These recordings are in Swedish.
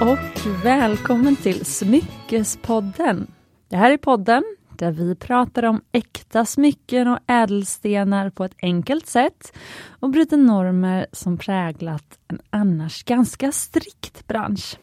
och välkommen till Smyckespodden. Det här är podden där vi pratar om äkta smycken och ädelstenar på ett enkelt sätt och bryter normer som präglat en annars ganska strikt bransch.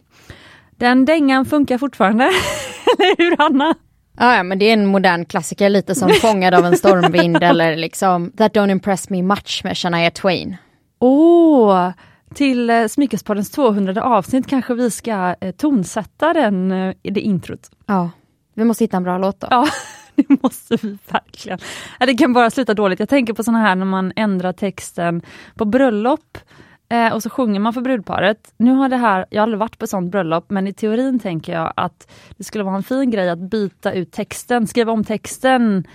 Den dängan funkar fortfarande, eller hur Anna? Ja, men det är en modern klassiker, lite som Fångad av en stormvind eller liksom That don't impress me much med Shania Twain. Åh, oh, till eh, Smyckespoddens 200 avsnitt kanske vi ska eh, tonsätta den eh, det introt. Ja, vi måste hitta en bra låt då. Ja, det måste vi verkligen. Det kan bara sluta dåligt. Jag tänker på såna här när man ändrar texten på bröllop eh, och så sjunger man för brudparet. Nu har det här, jag har aldrig varit på sånt bröllop, men i teorin tänker jag att det skulle vara en fin grej att byta ut texten, skriva om texten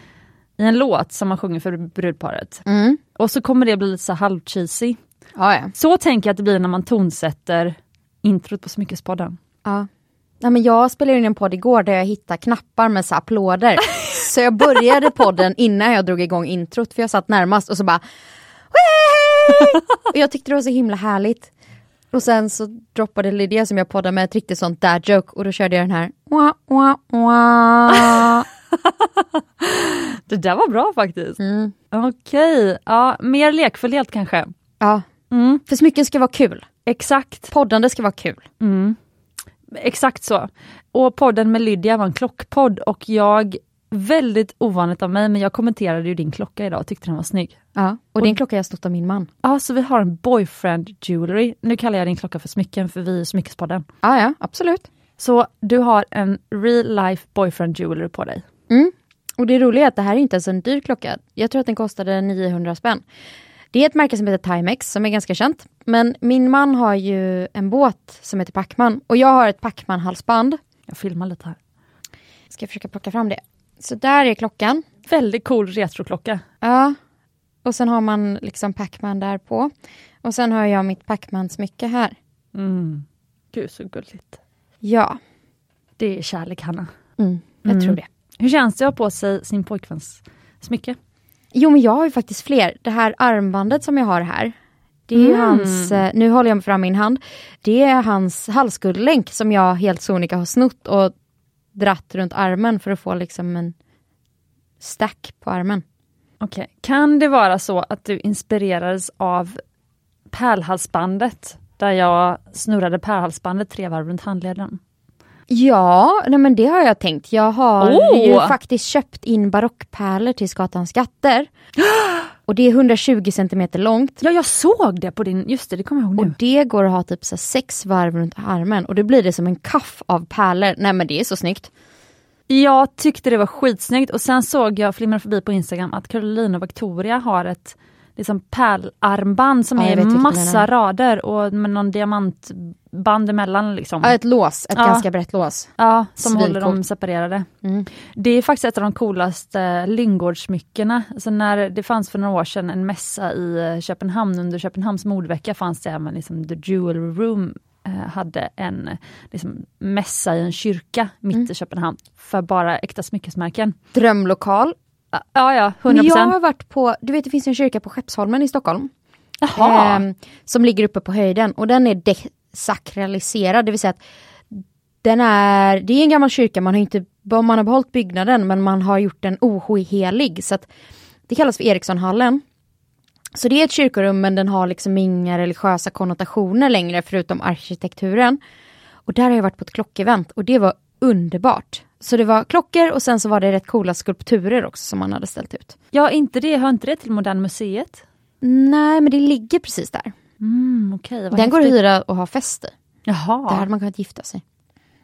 i en låt som man sjunger för brudparet. Mm. Och så kommer det bli lite så halvcheesy. Ja, ja. Så tänker jag att det blir när man tonsätter introt på Smyckespodden. Ja. Ja, men jag spelade in en podd igår där jag hittade knappar med så applåder. så jag började podden innan jag drog igång introt för jag satt närmast och så bara och jag tyckte det var så himla härligt. Och sen så droppade Lydia som jag poddar med ett riktigt sånt dad joke och då körde jag den här. Wah, wah, wah. det där var bra faktiskt. Mm. Okej, ja, mer lekfullhet kanske. Ja, Mm. för smycken ska vara kul. Exakt. Poddande ska vara kul. Mm. Exakt så. Och podden med Lydia var en klockpodd och jag, väldigt ovanligt av mig, men jag kommenterade ju din klocka idag och tyckte den var snygg. Ja, och din klocka jag snott av min man. Ja, så vi har en boyfriend jewelry. Nu kallar jag din klocka för smycken för vi är Smyckespodden. Ja, ja, absolut. Så du har en real life boyfriend jewelry på dig. Mm. Och det roliga är att det här är inte ens en dyr klocka. Jag tror att den kostade 900 spänn. Det är ett märke som heter Timex som är ganska känt. Men min man har ju en båt som heter Pacman och jag har ett Pacman halsband. Jag filmar lite här. Ska försöka plocka fram det. Så där är klockan. Väldigt cool retroklocka. Ja. Och sen har man liksom Pacman där på. Och sen har jag mitt Pacman-smycke här. Mm. Gud så gulligt. Ja, Det är kärlek Hanna. mm, jag Mm. tror det. Hur känns det att ha på sig sin pojkväns smycke? Jo, men jag har ju faktiskt fler. Det här armbandet som jag har här. Det är Mm. hans, eh, nu håller jag fram min hand. Det är hans halsguldlänk som jag helt sonika har snott och dratt runt armen för att få liksom en stack på armen. Okej, kan det vara så att du inspirerades av pärlhalsbandet där jag snurrade pärlhalsbandet tre varv runt handleden? Ja, nej men det har jag tänkt. Jag har Åh! ju faktiskt köpt in barockpärlor till Skatans skatter. Och det är 120 centimeter långt. Ja, jag såg det på din, just det, det kommer jag ihåg Och nu. det går att ha typ så sex varv runt armen och då blir det som en kaff av pärlor. Nej men det är så snyggt. Jag tyckte det var skitsnyggt och sen såg jag, flimrade förbi på Instagram, att Caroline och Victoria har ett liksom pärlarmband som Ja, är massa rader och med någon diamantband emellan. Liksom. Ja, ett lås, ett Ja. ganska brett lås. Ja, som håller dem separerade. Mm. Det är faktiskt ett av de coolaste Lynngårdsmyckena. Alltså när det fanns för några år sedan en mässa i eh, Köpenhamn, under Köpenhamns modevecka fanns det även liksom The Jewelry Room eh, hade en eh, liksom, mässa i en kyrka mitt Mm. i Köpenhamn för bara äkta smyckesmärken. Drömlokal. Ja, ja, 100%. Men jag har varit på, du vet det finns en kyrka på Skeppsholmen i Stockholm. Ehm, som ligger uppe på höjden och den är desakraliserad, det vill säga att den är, det är en gammal kyrka, man har inte man har behållit byggnaden men man har gjort den ohelig så att det kallas för Erikssonhallen. Så det är ett kyrkorum men den har liksom inga religiösa konnotationer längre förutom arkitekturen. Och där har jag varit på ett klockevent och det var underbart. Så det var klockor och sen så var det rätt coola skulpturer också som man hade ställt ut. ja, inte det, hör inte det till Moderna Museet? Nej men det ligger precis där. Mm, vad Den går att häftigt. hyra och ha fest i. Jaha. Där hade man kunnat gifta sig.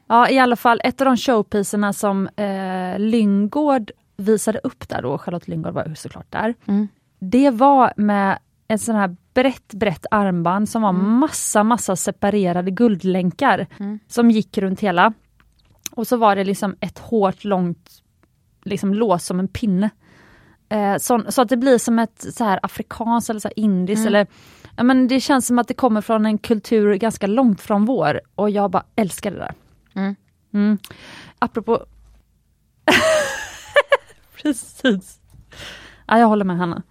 Ja, i alla fall ett av de showpiecerna som eh, Lyngård visade upp där då, Charlotte Lyngård var såklart där. Mm. Det var med ett sån här brett, brett armband som var massa, massa separerade guldlänkar Mm. som gick runt hela. Och så var det liksom ett hårt, långt liksom lås som en pinne. Eh, så, så att det blir som ett så här afrikanskt eller så indiskt eller ja, men det känns som att det kommer från en kultur ganska långt från vår och jag bara älskar det där. Mm. Mm. Apropå... Precis. Ja, jag håller med Hanna.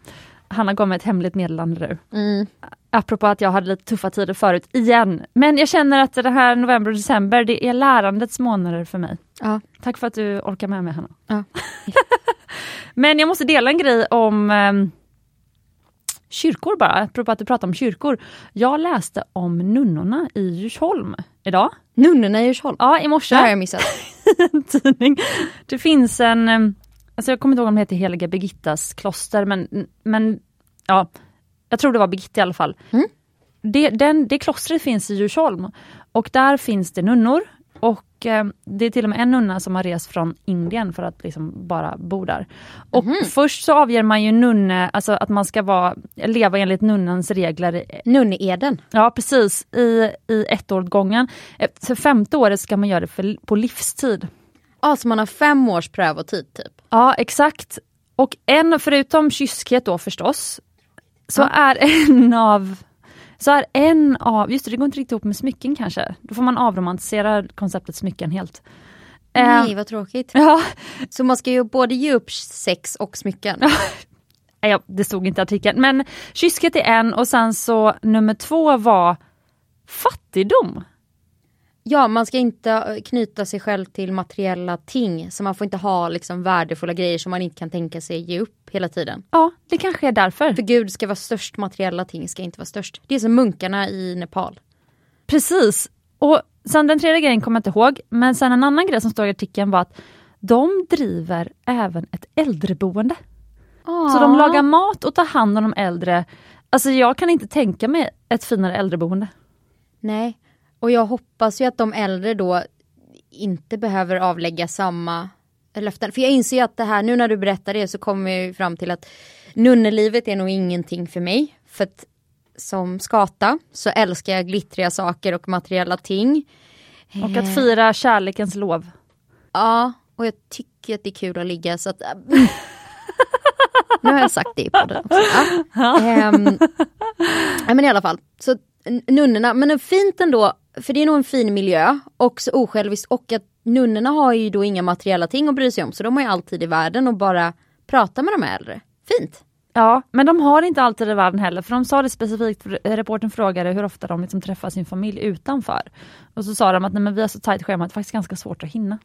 Hanna gav mig ett hemligt meddelande nu. Mm. Apropå att jag hade lite tuffa tider förut, igen. Men jag känner att det här november och december, det är lärandets månader för mig. Ja. Tack för att du orkar med mig Hanna. Ja. Men jag måste dela en grej om um, kyrkor bara, apropå att du pratar om kyrkor. Jag läste om nunnorna i Djursholm idag. Nunnorna i Djursholm. Ja, i morse. Det har jag missat. en tidning. Det finns en, um, alltså jag kommer inte ihåg om det heter Heliga Birgittas kloster, men, men ja, jag tror det var Birgitta i alla fall. Mm. Det, den, det klostret finns i Djursholm och där finns det nunnor och eh, det är till och med en nunna som har rest från Indien för att liksom bara bo där. Och Mhm. först så avger man ju nunne, alltså att man ska vara, leva enligt nunnans regler Nunneeden. Ja precis, i, i ett år åt gången. För femte året ska man göra det för, på livstid. Alltså man har fem års prövotid typ. Ja exakt. Och en, förutom kyskhet då förstås, så Ja. är en av så är en av, just det, det går inte riktigt ihop med smycken kanske. Då får man avromantisera konceptet smycken helt. Eh, Nej vad tråkigt. Ja, Så man ska ju både ge upp sex och smycken. ja, det stod inte i artikeln. Men kyskhet är en och sen så nummer två var fattigdom. Ja, man ska inte eh, knyta sig själv till materiella ting. Så man får inte ha liksom värdefulla grejer som man inte kan tänka sig ge upp hela tiden. Ja, det kanske är därför. För Gud ska vara störst, materiella ting ska inte vara störst. Det är som munkarna i Nepal. Precis. Och sen den tredje grejen kommer jag inte ihåg, men sen en annan grej som står i artikeln var att de driver även ett äldreboende. Så de lagar mat och tar hand om de äldre. Alltså jag kan inte tänka mig ett finare äldreboende. Nej, och jag hoppas ju att de äldre då inte behöver avlägga samma löften. För jag inser ju att det här, nu när du berättar det så kommer jag ju fram till att nunnelivet är nog ingenting för mig. För att som skata så älskar jag glittriga saker och materiella ting. Och att fira kärlekens lov. Ja, och jag tycker att det är kul att ligga så att... nu har jag sagt det i podden också. Ja. Ja, men i alla fall, så nunnorna, men fint ändå, för det är nog en fin miljö, och så osjälviskt, och att nunnorna har ju då inga materiella ting att bry sig om, så de har ju alltid i världen och bara prata med de äldre. Fint! Ja, men de har inte alltid i världen heller, för de sa det specifikt, reporten frågade hur ofta de liksom träffar sin familj utanför. Och så sa de att nej, men vi har så tajt schema att det är faktiskt ganska svårt att hinna.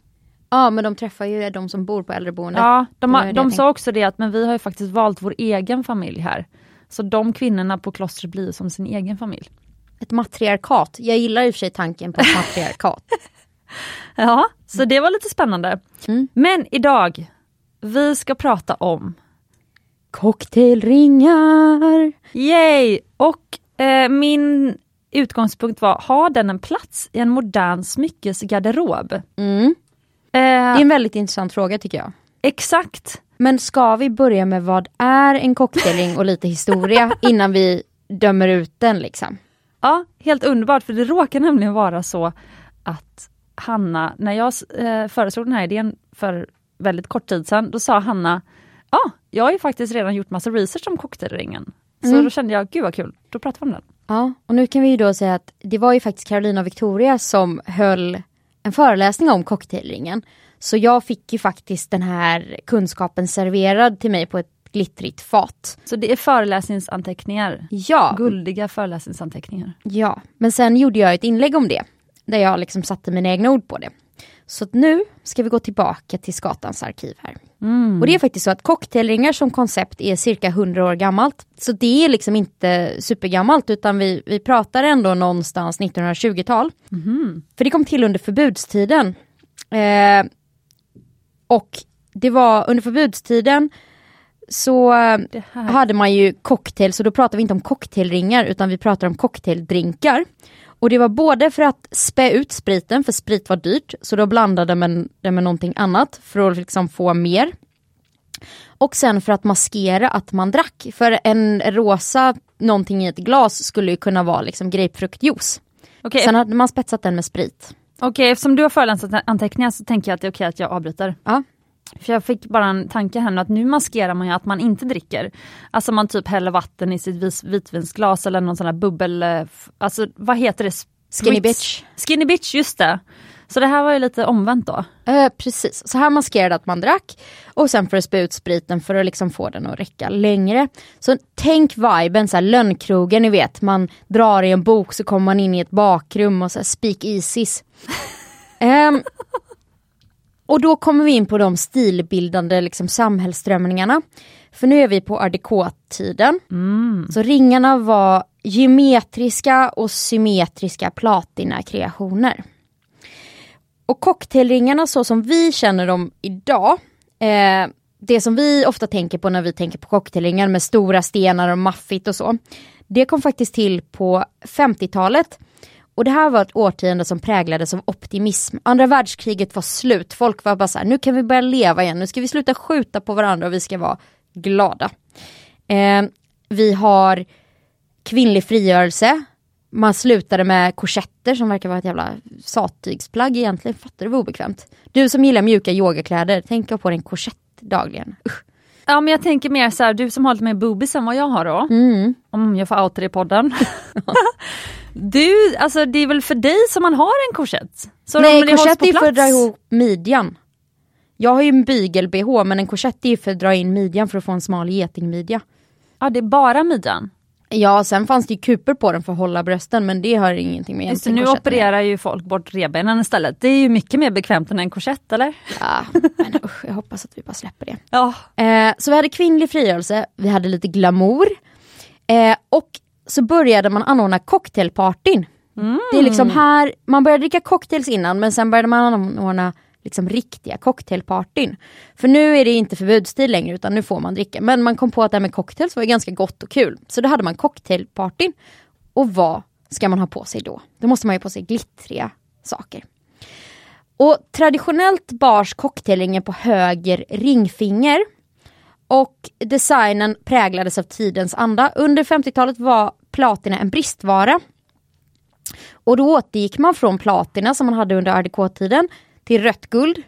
Ja, men de träffar ju de som bor på äldreboendet. Ja, de, har, de sa också det att men vi har ju faktiskt valt vår egen familj här. Så de kvinnorna på klostret blir som sin egen familj. Ett matriarkat. Jag gillar i och för sig tanken på ett matriarkat. Ja, så det var lite spännande. Mm. Men idag, vi ska prata om Cocktailringar! Yay! Och eh, min utgångspunkt var, har den en plats i en modern smyckesgarderob? Mm. Eh, Det är en väldigt intressant fråga tycker jag. Exakt. Men ska vi börja med vad är en cocktailring och lite historia innan vi dömer ut den liksom? Ja, helt underbart, för det råkar nämligen vara så att Hanna, när jag eh, föreslog den här idén för väldigt kort tid sedan, då sa Hanna, ja, jag har ju faktiskt redan gjort massa research om cocktailringen. Så Mm. då kände jag, gud vad kul, då pratar vi om den. Ja, och nu kan vi ju då säga att det var ju faktiskt Carolina och Victoria som höll en föreläsning om cocktailringen. Så jag fick ju faktiskt den här kunskapen serverad till mig på ett glittrigt fat. Så det är föreläsningsanteckningar, Ja, guldiga föreläsningsanteckningar. ja, men sen gjorde jag ett inlägg om det. Där jag liksom satte mina egna ord på det. Så nu ska vi gå tillbaka till Skatans arkiv här. Och det är faktiskt så att cocktailringar som koncept är cirka 100 år gammalt. Så det är liksom inte supergammalt utan vi, vi pratar ändå någonstans 1920-tal. För det kom till under förbudstiden. Eh, och det var under förbudstiden så hade man ju cocktail, så då pratar vi inte om cocktailringar utan vi pratar om cocktaildrinkar. Och det var både för att spä ut spriten, för sprit var dyrt, så då blandade man det med någonting annat för att liksom få mer. Och sen för att maskera att man drack, för en rosa någonting i ett glas skulle ju kunna vara liksom grapefruktjuice. Okej, Sen hade man spetsat den med sprit. okej, eftersom du har föreläsningsanteckningar så tänker jag att det är okej att jag avbryter. Ja. För jag fick bara en tanke här nu att nu maskerar man ju att man inte dricker. Alltså man typ häller vatten i sitt vitvinsglas eller någon sån här bubbel... eh, Alltså vad heter det? Skinny Spritz. bitch. Skinny bitch, just det. Så det här var ju lite omvänt då. Eh, precis, så här maskerade att man drack och sen för att spä ut spriten för att liksom få den att räcka längre. Så tänk viben, så här, lönnkrogen, ni vet, man drar i en bok så kommer man in i ett bakrum och så här, speak easys. Ehm, och då kommer vi in på de stilbildande liksom, samhällsströmningarna. För nu är vi på art tiden Så ringarna var geometriska och symmetriska platinakreationer. Och cocktailringarna så som vi känner dem idag, eh, det som vi ofta tänker på när vi tänker på cocktailringar med stora stenar och maffigt och så. Det kom faktiskt till på 50-talet. Och det här var ett årtionde som präglades av optimism. Andra världskriget var slut, folk var bara så här, nu kan vi börja leva igen, nu ska vi sluta skjuta på varandra och vi ska vara glada. Eh, vi har kvinnlig frigörelse, man slutade med korsetter som verkar vara ett jävla sattygsplagg egentligen. Fattar du vad obekvämt? Du som gillar mjuka yogakläder, tänk på din korsett dagligen. Usch. Ja men jag tänker mer så här, du som har lite mer boobies än vad jag har då. Mm. Om jag får outa det i podden. du, alltså det är väl för dig som man har en korsett? Så Nej, korsett är för att dra ihop midjan. Jag har ju en bygel-bh men en korsett är för att dra in midjan för att få en smal getingmidja. Ja det är bara midjan. Ja, sen fanns det ju kupor på den för att hålla brösten men det har ingenting med Just nu opererar ju folk bort revbenen istället. Det är ju mycket mer bekvämt än en korsett eller? Ja, men usch, jag hoppas att vi bara släpper det. Ja. Eh, så vi hade kvinnlig frigörelse, vi hade lite glamour eh, och så började man anordna cocktailpartyn. Det är liksom här, man började dricka cocktails innan men sen började man anordna liksom riktiga cocktailpartyn. För nu är det inte förbudstid längre utan nu får man dricka. Men man kom på att det här med cocktails var ganska gott och kul. Så då hade man cocktailpartyn. Och vad ska man ha på sig då? Då måste man ju på sig glittriga saker. Och traditionellt bars cocktailringen på höger ringfinger. Och designen präglades av tidens anda. Under 50-talet var platina en bristvara. Och då återgick man från platina som man hade under RDK-tiden till rött guld.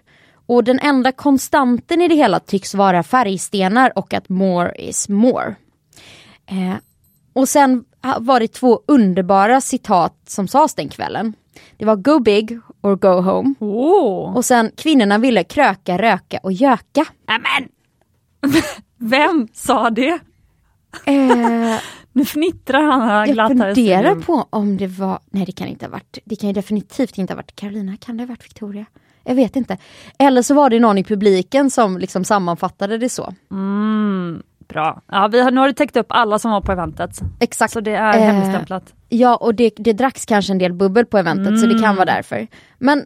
Och den enda konstanten i det hela tycks vara färgstenar och att more is more. Eh, och sen var det två underbara citat som sades den kvällen. Det var go big or go home. Oh. Och sen kvinnorna ville kröka, röka och göka. Nämen! Vem sa det? Eh, Nu fnittrar han här jag glatt i funderar på om det var, nej det kan inte ha varit, det kan ju definitivt inte ha varit Carolina, kan det ha varit Victoria? Jag vet inte. Eller så var det någon i publiken som liksom sammanfattade det så. Mm, bra. Ja, vi har, nu har du täckt upp alla som var på eventet. Exakt. Så det är Eh, hemligstämplat. Ja och det, det dracks kanske en del bubbel på eventet så det kan Mm. vara därför. Men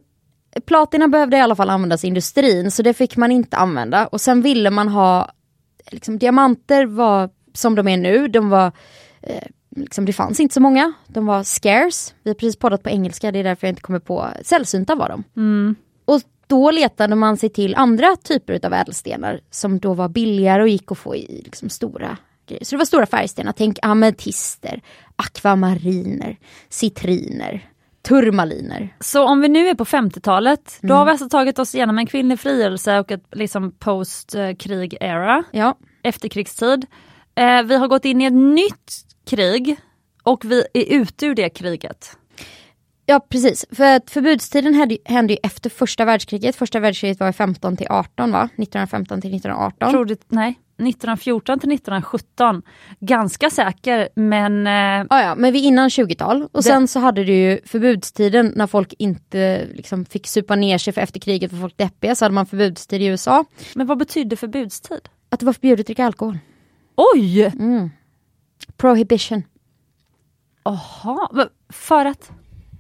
platina behövde i alla fall användas i industrin så det fick man inte använda. Och sen ville man ha, liksom diamanter var som de är nu, de var eh, Liksom, det fanns inte så många, de var scarce. Vi har precis poddat på engelska, det är därför jag inte kommer på. Sällsynta var de. Mm. Då letade man sig till andra typer av ädelstenar som då var billigare och gick att få i liksom stora grejer. Så det var stora färgstenar, tänk ametister, akvamariner, citriner, turmaliner. Så om vi nu är på 50-talet, Mm. då har vi alltså tagit oss igenom en kvinnlig frigörelse och ett liksom post-krig-era, Ja, efterkrigstid. Eh, vi har gått in i ett nytt krig och vi är ute ur det kriget. Ja precis. För att förbudstiden hände, hände ju efter första världskriget. Första världskriget var 15 till 18 va? 1915 till 1918. Tror du, nej, 1914 till 1917. Ganska säker men eh, Ja, ja, men vi innan 20-tal. Och sen så hade du ju förbudstiden när folk inte liksom, fick supa ner sig för efter kriget var folk deppiga. Så hade man förbudstid i USA. Men vad betyder förbudstid? Att det var förbjudet att dricka alkohol. Oj! Mm. Prohibition. Jaha, för att?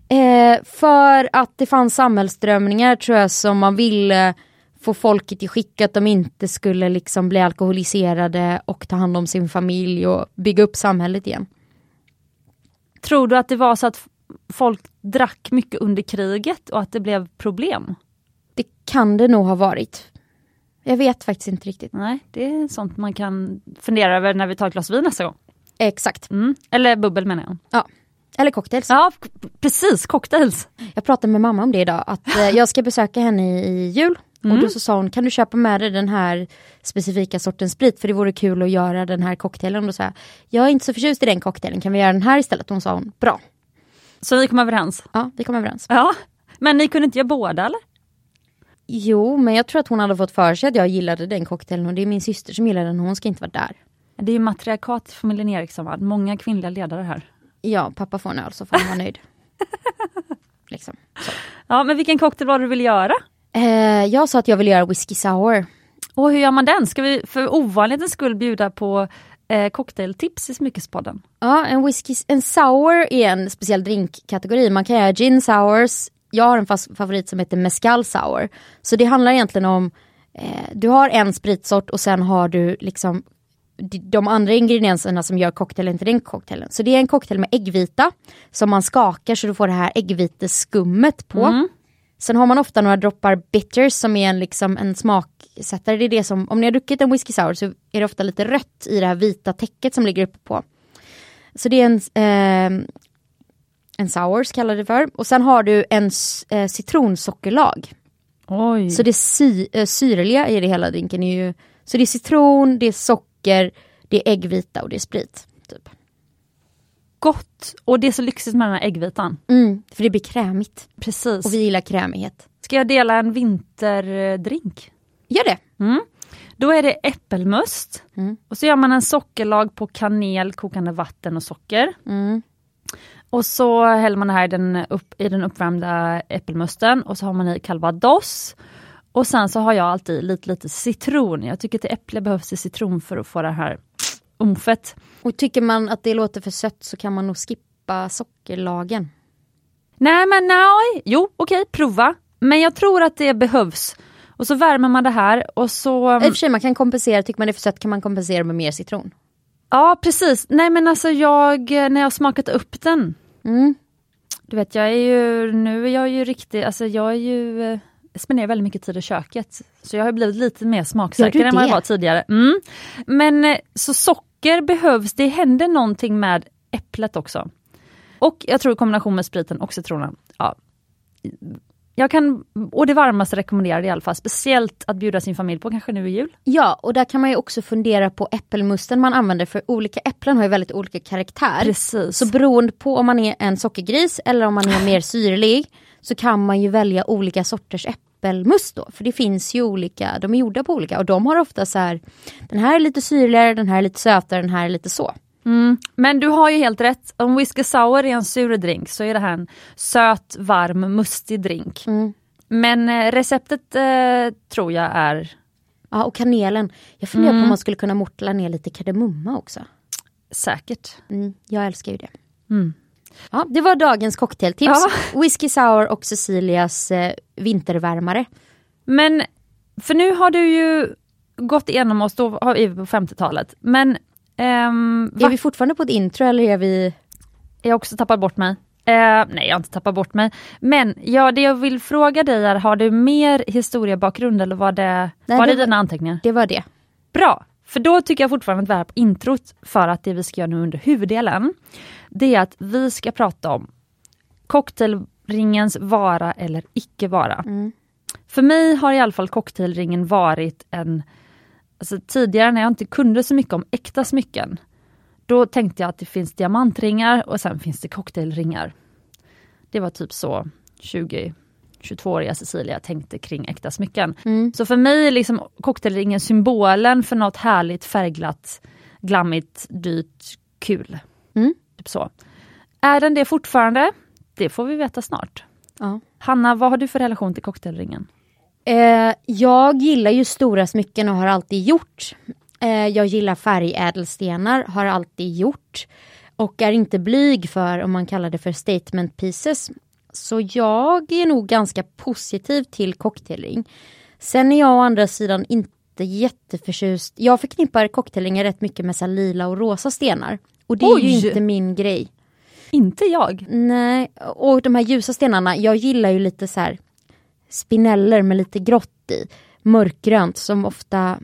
Eh, för att det fanns samhällsströmningar tror jag som man ville få folket i skick att de inte skulle liksom bli alkoholiserade och ta hand om sin familj och bygga upp samhället igen. Tror du att det var så att folk drack mycket under kriget och att det blev problem? Det kan det nog ha varit. Jag vet faktiskt inte riktigt. Nej, det är sånt man kan fundera över när vi tar ett glas vin nästa gång. Exakt. Mm. Eller bubbel menar jag. Ja. Eller cocktails. Ja, precis, cocktails. Jag pratade med mamma om det idag, att eh, jag ska besöka henne i, i jul. Och då så sa hon, kan du köpa med dig den här specifika sortens sprit för det vore kul att göra den här cocktailen. Och då sa jag, jag är inte så förtjust i den cocktailen, kan vi göra den här istället? Och hon sa hon, bra. Så vi kom överens. Ja, vi kom överens. Ja, Men ni kunde inte göra båda eller? Jo, men jag tror att hon hade fått för sig att jag gillade den cocktailen och det är min syster som gillar den och hon ska inte vara där. Det är ju matriarkat i familjen Eriksson va? Många kvinnliga ledare här. Ja, pappa får en öl så får han vara nöjd. liksom. så. Ja, men vilken cocktail var det du ville göra? Eh, jag sa att jag vill göra whisky sour. Och hur gör man den? Ska vi för ovanlighetens skull bjuda på eh, cocktailtips i Smyckespodden? Ja, en whisky, en sour är en speciell drinkkategori. Man kan göra gin sours. Jag har en favorit som heter mescal sour. Så det handlar egentligen om, eh, du har en spritsort och sen har du liksom de- andra ingredienserna som gör cocktailen till den cocktailen. Så det är en cocktail med äggvita som man skakar så du får det här äggviteskummet på. Sen har man ofta några droppar bitters som är en, liksom, en smaksättare. Det är det som, om ni har druckit en whisky sour så är det ofta lite rött i det här vita täcket som ligger uppe på. Så det är en, eh, en sours kallar det för. Och sen har du en eh, citronsockerlag. Oj. Så det sy, eh, syrliga i det hela drinken är ju, så det är citron, det är socker, det är äggvita och det är sprit. Typ. gott! Och det är så lyxigt med den här äggvitan. Mm, för det blir krämigt. Precis. Och vi gillar krämighet. Ska jag dela en vinterdrink? Gör det! Mm. Då är det äppelmust. Mm. Och så gör man en sockerlag på kanel, kokande vatten och socker. Mm. Och så häller man det här i den, upp, i den uppvärmda äppelmusten och så har man i calvados. Och sen så har jag alltid lite, lite citron. Jag tycker till äpple behövs det citron för att få det här umfet. Och tycker man att det låter för sött så kan man nog skippa sockerlagen. Nej men nej, jo okej, prova. Men jag tror att det behövs. Och så värmer man det här och så... I och för sig man kan kompensera, tycker man det är för sött kan man kompensera med mer citron. Ja precis, nej men alltså jag, när jag smakat upp den. Mm. Du vet jag är ju, nu är jag ju riktigt, alltså jag är ju, eh, spenderar väldigt mycket tid i köket. Så jag har blivit lite mer smaksäker än vad jag var tidigare. Mm. Men eh, så socker behövs, det händer någonting med äpplet också. Och jag tror i kombination med spriten och citronen. Ja. Jag kan, och det varmaste rekommenderar i alla fall, speciellt att bjuda sin familj på kanske nu i jul. Ja, och där kan man ju också fundera på äppelmusten man använder för olika äpplen har ju väldigt olika karaktär. Precis. Så beroende på om man är en sockergris eller om man är mer syrlig så kan man ju välja olika sorters äppelmust då. För det finns ju olika, de är gjorda på olika och de har ofta så här den här är lite syrligare, den här är lite sötare, den här är lite så. Mm. Men du har ju helt rätt, om whisky sour är en sur drink så är det här en söt, varm, mustig drink. Mm. Men eh, receptet eh, tror jag är Ja, och kanelen. Jag funderar Mm. på om man skulle kunna mortla ner lite kardemumma också. säkert. Mm, jag älskar ju det. Ja, det var dagens cocktailtips. Ja. Whisky sour och Cecilias eh, vintervärmare. Men, för nu har du ju gått igenom oss, då har vi på 50-talet. Men ehm, Är vi fortfarande på ett intro eller är vi... Jag har också tappat bort mig. Eh, nej, jag har inte tappat bort mig. Men ja, det jag vill fråga dig är, har du mer historiebakgrund eller var det, Nej, var det, det dina anteckningar? Det var det. Bra, för då tycker jag fortfarande att vi är på introt för att det vi ska göra nu under huvuddelen, det är att vi ska prata om cocktailringens vara eller icke vara. Mm. För mig har i alla fall cocktailringen varit en... Alltså tidigare när jag inte kunde så mycket om äkta smycken, då tänkte jag att det finns diamantringar och sen finns det cocktailringar. Det var typ så 20 22-åriga Cecilia tänkte kring äkta smycken. Mm. Så för mig är liksom cocktailringen symbolen för något härligt, färgglatt, glammigt, dyrt, kul. Mm. Typ så. Är den det fortfarande? Det får vi veta snart. Ja. Hanna, vad har du för relation till cocktailringen? Eh, jag gillar ju stora smycken och har alltid gjort. Eh, jag gillar färgädelstenar, har alltid gjort. Och är inte blyg för om man kallar det för statement pieces. Så jag är nog ganska positiv till cocktailring. Sen är jag å andra sidan inte jätteförtjust. Jag förknippar cocktailringar rätt mycket med så lila och rosa stenar. Och det är ju Oj! inte min grej. Inte jag. Nej, och de här ljusa stenarna, jag gillar ju lite så här spineller med lite grått i. Mörkgrönt som ofta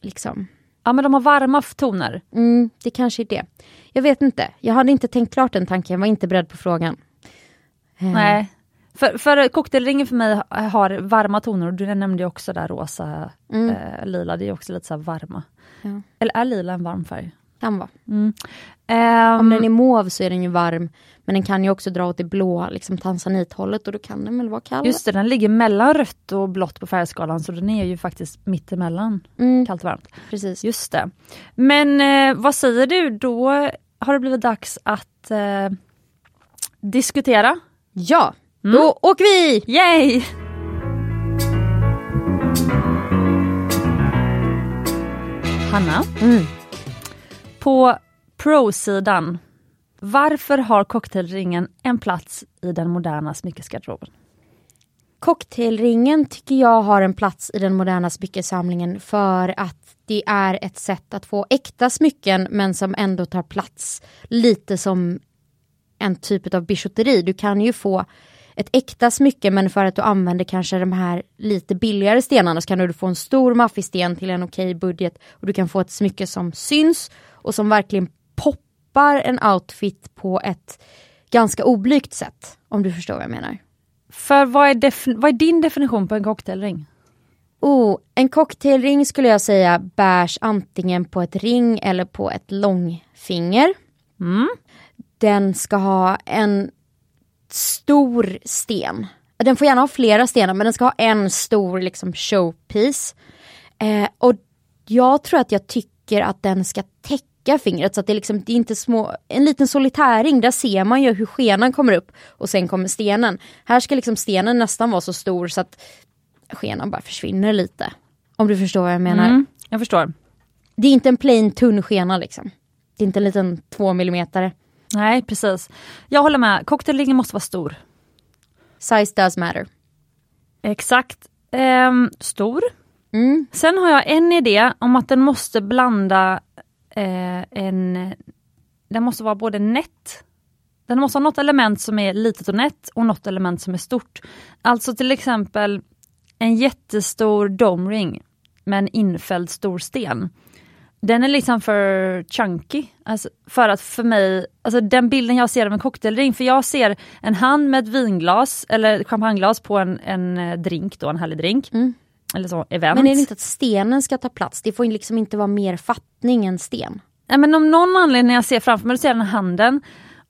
liksom, Ja men de har varma toner. mm, det kanske är det. Jag vet inte, jag hade inte tänkt klart den tanken, jag var inte beredd på frågan. Eh, Nej. För, för cocktailringen för mig har varma toner och du nämnde ju också där rosa, Mm. eh, lila, det är också lite så varma. Ja. Eller är lila en varm färg? Kan vara. Ehm, Om den är mauve så är den ju varm. Men den kan ju också dra åt det blåa, liksom tanzanithållet och då kan den väl vara kall. Just det, den ligger mellan rött och blått på färgskalan så den är ju faktiskt mittemellan Mm, kallt och varmt. precis. Just det. Men eh, vad säger du, då har det blivit dags att eh, diskutera. Ja, då åker vi! Yay! Hanna, Mm. på pro-sidan, varför har cocktailringen en plats i den moderna smyckesgarderoben? Cocktailringen tycker jag har en plats i den moderna smyckesamlingen för att det är ett sätt att få äkta smycken men som ändå tar plats lite som en typ av bijouteri. Du kan ju få ett äkta smycke men för att du använder kanske de här lite billigare stenarna så kan du få en stor maffig sten till en okej budget och du kan få ett smycke som syns och som verkligen poppar en outfit på ett ganska oblygt sätt. Om du förstår vad jag menar. För vad är, vad är din definition på en cocktailring? Oh, en cocktailring skulle jag säga bärs antingen på ett ring eller på ett långfinger. Mm. Den ska ha en stor sten. Den får gärna ha flera stenar men den ska ha en stor liksom showpiece. Eh, och jag tror att jag tycker att den ska täcka fingret så att det, liksom, det är inte små, en liten solitärring, där ser man ju hur skenan kommer upp och sen kommer stenen. Här ska liksom stenen nästan vara så stor så att skenan bara försvinner lite. Om du förstår vad jag menar. Mm, jag förstår. Det är inte en plain tunn skena liksom. Det är inte en liten två millimeter. Nej, precis. Jag håller med. Cocktailringen måste vara stor. Size does matter. Exakt. Ehm, stor. Mm. Sen har jag en idé om att den måste blanda eh, en... Den måste vara både nätt den måste ha något element som är litet och nätt och något element som är stort. Alltså till exempel en jättestor domring med en infälld stor sten. Den är liksom för chunky. Alltså för att för mig, alltså den bilden jag ser av en cocktailring, för jag ser en hand med ett vinglas eller champagneglas på en, en eh, drink, då, en härlig drink. Mm. Eller så, event. Men är det inte att stenen ska ta plats? Det får liksom inte vara mer fattning än sten. Nej, men om någon anledning jag ser framför mig, då ser jag den här handen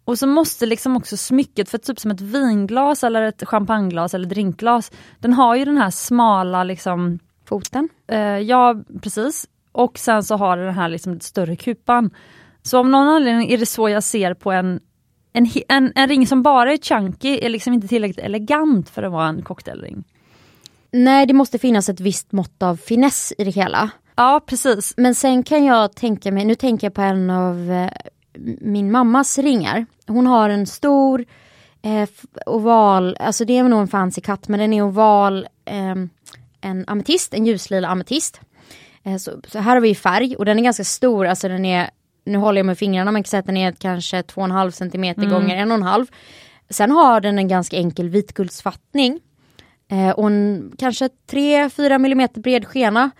och så måste liksom också smycket, för typ som ett vinglas eller ett champagneglas eller drinkglas, den har ju den här smala liksom, Foten. eh, ja precis, och sen så har den här liksom större kupan. Så av någon anledning är det så jag ser på en, en, en, en ring som bara är chunky, är liksom inte tillräckligt elegant för att vara en cocktailring. Nej, det måste finnas ett visst mått av finess i det hela. Ja precis, Men sen kan jag tänka mig, nu tänker jag på en av eh, min mammas ringar. Hon har en stor eh, oval, alltså det är nog en fancy katt men den är oval, eh, en ametist, en ljuslila ametist. Eh, så, så här har vi färg och den är ganska stor, alltså den är, nu håller jag med fingrarna, man kan säga att den är kanske 2,5 cm gånger 1,5. Sen har den en ganska enkel vitguldsfattning. Eh, och en kanske 3-4 mm bred skena.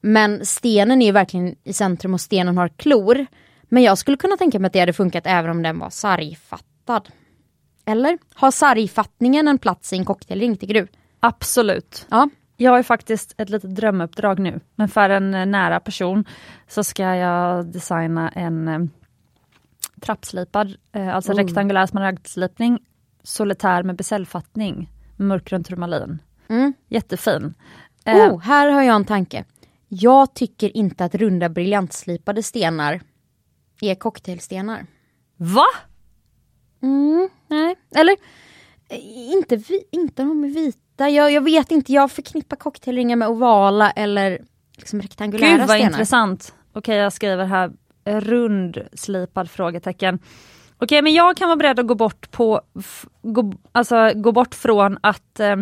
Men stenen är ju verkligen i centrum och stenen har klor. Men jag skulle kunna tänka mig att det hade funkat även om den var sargfattad. Eller? Har sargfattningen en plats i en cocktailring tycker du? absolut. Ja. Jag har ju faktiskt ett litet drömuppdrag nu, men för en eh, nära person så ska jag designa en eh, trappslipad, eh, alltså Oh. rektangulär smaragdslipning, solitär med besällfattning, mörkgrön turmalin. Mm. Jättefin. Oh, här har jag en tanke. Jag tycker inte att runda briljantslipade stenar är cocktailstenar. Va? Mm, nej, eller inte, vi, inte de är vita. Jag, jag vet inte, jag förknippar cocktailringar med ovala eller liksom rektangulära Gud vad stenar. intressant. Okej, jag skriver här eh, rundslipad frågetecken. Okej, men jag kan vara beredd att gå bort på, gå, alltså gå bort från att eh,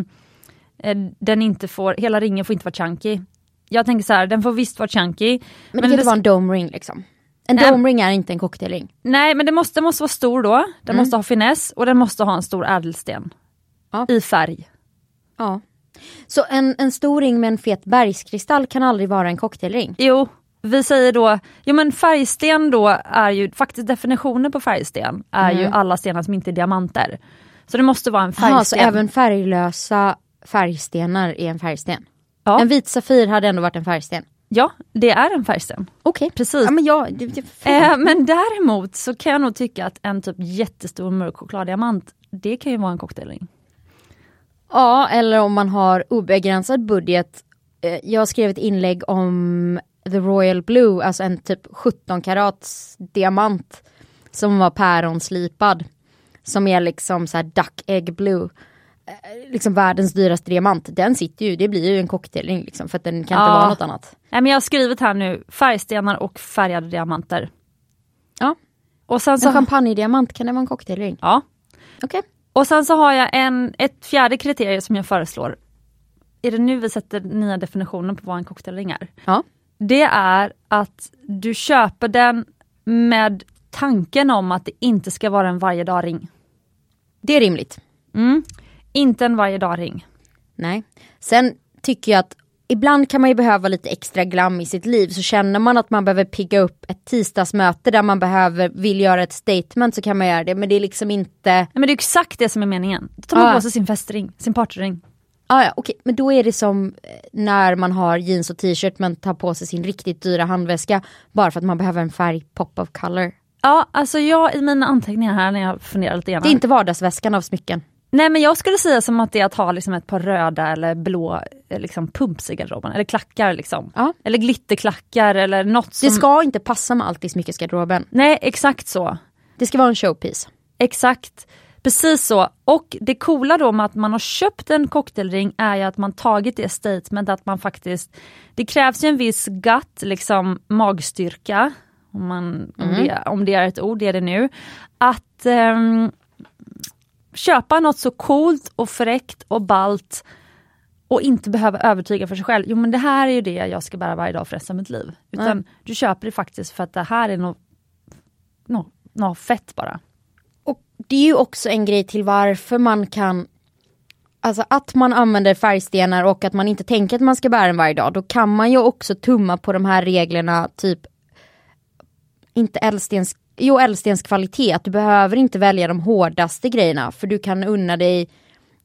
eh, den inte får, hela ringen får inte vara chunky. Jag tänker så här, den får visst vara chunky. Men det kan inte vara en dome ring liksom. En dome ring är inte en cocktailring. Nej men det måste, den måste vara stor då, den måste ha finess och den måste ha en stor ädelsten. Ja. I färg. Ja. Så en, en stor ring med en fet bergskristall kan aldrig vara en cocktailring. Jo, vi säger då, jo men färgsten då är ju, faktiskt definitionen på färgsten är ju alla stenar som inte är diamanter. Så det måste vara en färgsten. Jaha, så även färglösa färgstenar är en färgsten. Ja. En vit safir hade ändå varit en färgsten. Ja, det är en färgsten. Okej, Precis. ja, men jag, det, det, Eh, men däremot så kan jag nog tycka att en typ jättestor mörk chokladdiamant, det kan ju vara en cocktailring. Ja, eller om man har obegränsad budget. Eh, Jag skrev ett inlägg om The Royal Blue, alltså en typ 17 karats diamant som var päronslipad. Som är liksom så här duck egg blue. Eh, Liksom världens dyraste diamant. Den sitter ju, det blir ju en cocktailring liksom för att den kan inte Ja. vara något annat. Nej, men jag har skrivit här nu, färgstenar och färgade diamanter. Ja. Och sen så, En champagnediamant, kan det vara en cocktailring? ja. Okej. Och sen så har jag en, ett fjärde kriterium som jag föreslår. Är det nu vi sätter nya definitioner på vad en cocktailring är? Ja. Det är att du köper den med tanken om att det inte ska vara en varje dag-ring. Det är rimligt. Mm. Inte en varje dag-ring. Nej. Sen tycker jag att ibland kan man ju behöva lite extra glam i sitt liv. Så känner man att man behöver pigga upp ett tisdagsmöte där man behöver, vill göra ett statement så kan man göra det. Men det är liksom inte, Nej, men det är exakt det som är meningen. Då tar man Ja. på sig sin festring, sin partyring. ah, ja okej, men då är det som eh, när man har jeans och t-shirt men tar på sig sin riktigt dyra handväska. Bara för att man behöver en färg, pop of color. Ja, alltså jag i mina anteckningar här när jag funderar lite grann. Det är inte vardagsväskan av smycken. Nej men jag skulle säga som att det är att ha liksom ett par röda eller blå eh, liksom, pumps i garderoben. Eller klackar liksom. Ja. Eller glitterklackar eller något som... Det ska inte passa med allt i smyckesgarderoben. Nej exakt så. Det ska vara en showpiece. Exakt. Precis så. Och det coola då med att man har köpt en cocktailring är ju att man tagit det statement att man faktiskt, det krävs ju en viss gut, liksom magstyrka, om, man, om, det, om det är ett ord, det är det nu, att ehm, köpa något så coolt och fräckt och balt och inte behöva övertyga för sig själv. Jo men det här är ju det jag ska bära varje dag för resten av mitt liv. Utan du köper det faktiskt för att det här är något, något, något fett bara. Och det är ju också en grej till varför man kan Alltså att man använder färgstenar och att man inte tänker att man ska bära den varje dag. Då kan man ju också tumma på de här reglerna typ Inte ädelstens, jo ädelstens kvalitet. Att du behöver inte välja de hårdaste grejerna för du kan unna dig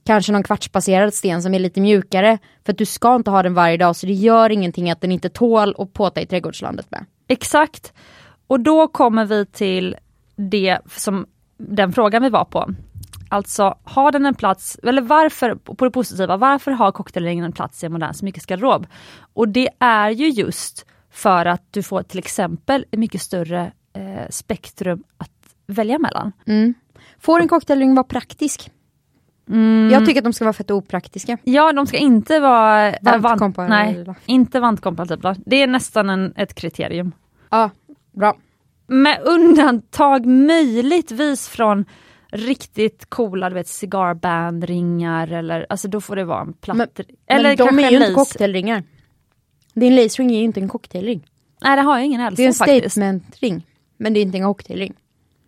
Kanske någon kvartsbaserad sten som är lite mjukare. För att du ska inte ha den varje dag så det gör ingenting att den inte tål att påta i trädgårdslandet med. Exakt. Och då kommer vi till det som den frågan vi var på. Alltså, har den en plats, eller varför, på det positiva, varför har cocktailringen en plats i en modern smyckesgarderob? Och det är ju just för att du får till exempel en mycket större eh, spektrum att välja mellan. Får en cocktailring vara praktisk? Jag tycker att de ska vara fett opraktiska. Ja, de ska inte vara eh, vant, Vantkompatibla. inte vantkompatibla. Det är nästan en, ett kriterium. Ja, bra. Med undantag möjligtvis från riktigt coola du vet, cigarbandringar eller alltså då får det vara en platt... Men- eller Men de är ju inte cocktailringar. Din lace ring är ju inte en cocktailring. Nej det har jag ingen Det är en faktiskt. statementring. Men det är inte en cocktailring.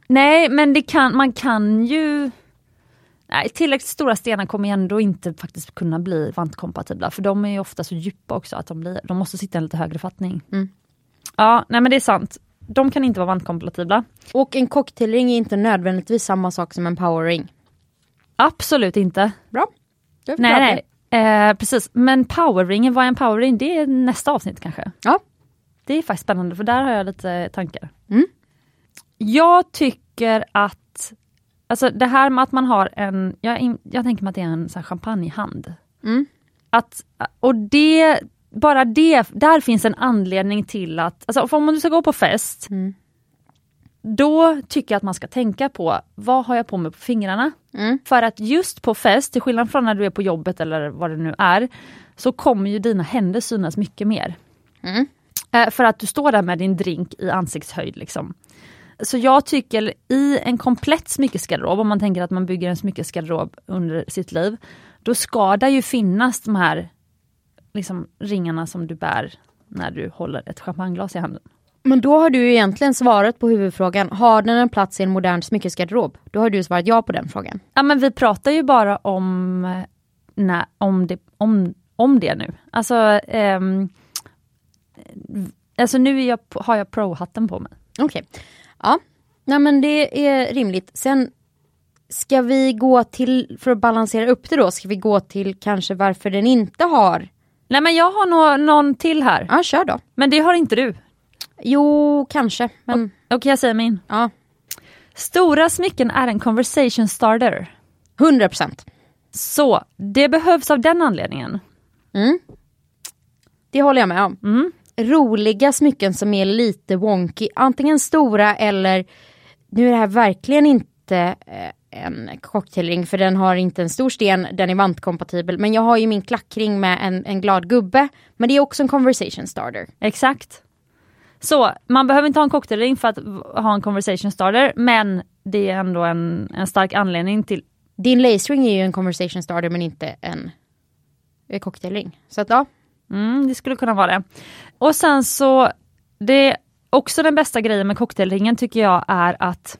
Nej men det kan, man kan ju... Nej, tillräckligt stora stenar kommer ändå inte faktiskt kunna bli vantkompatibla för de är ju ofta så djupa också att de, blir, de måste sitta i en lite högre fattning. Mm. Ja, nej men det är sant. De kan inte vara vantkompatibla. Och en cocktailring är inte nödvändigtvis samma sak som en powerring. Absolut inte. Bra. Nej, nej. Eh, precis. Men powerringen, vad är en powerring? Det är nästa avsnitt kanske. Ja. Det är faktiskt spännande för där har jag lite tankar. Mm. Jag tycker att, alltså det här med att man har en, jag, jag tänker mig att det är en så här champagnehand. Mm. Att, och det, bara det, där finns en anledning till att, alltså om du ska gå på fest, Mm. då tycker jag att man ska tänka på vad har jag på mig på fingrarna? Mm. För att just på fest, till skillnad från när du är på jobbet eller vad det nu är, så kommer ju dina händer synas mycket mer. Mm. Eh, för att du står där med din drink i ansiktshöjd. Liksom. Så jag tycker i en komplett smyckesgarderob, om man tänker att man bygger en smyckesgarderob under sitt liv, då ska det ju finnas de här liksom, ringarna som du bär när du håller ett champagneglas i handen. Men då har du egentligen svarat på huvudfrågan. Har den en plats i en modern smyckesgarderob? Då har du svarat ja på den frågan. Ja men vi pratar ju bara om, eh, när, om, det, om, om det nu. Alltså, ehm, alltså nu jag, har jag pro-hatten på mig. Okej. Ja, Nej, men det är rimligt. Sen ska vi gå till, för att balansera upp det då, ska vi gå till kanske varför den inte har Nej men jag har nog någon till här. Ja, kör då. Men det har inte du. Jo, kanske. Men Okej, jag säger min. ja, Stora smycken är en conversation starter. 100 procent. Så det behövs av den anledningen. Mm. Det håller jag med om. Mm. Roliga smycken som är lite wonky, antingen stora eller, nu är det här verkligen inte eh, en cocktailring för den har inte en stor sten, den är vantkompatibel. Men jag har ju min klackring med en, en glad gubbe. Men det är också en conversation starter. Exakt. Så man behöver inte ha en cocktailring för att ha en conversation starter men det är ändå en, en stark anledning till Din lace ring är ju en conversation starter men inte en, en cocktailring. Så att ja, Mm, det skulle kunna vara det. Och sen så, det också den bästa grejen med cocktailringen tycker jag är att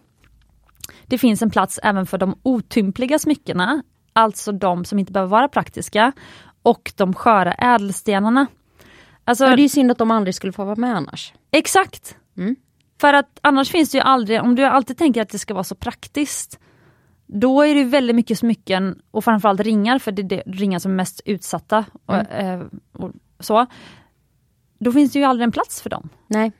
det finns en plats även för de otympliga smyckena, alltså de som inte behöver vara praktiska, och de sköra ädelstenarna. Alltså, ja det är ju synd att de aldrig skulle få vara med annars. Exakt! Mm. För att annars finns det ju aldrig, om du alltid tänker att det ska vara så praktiskt, då är det väldigt mycket smycken och framförallt ringar, för det är det ringar som är mest utsatta. Och, eh, och så. Då finns det ju aldrig en plats för dem. Nej.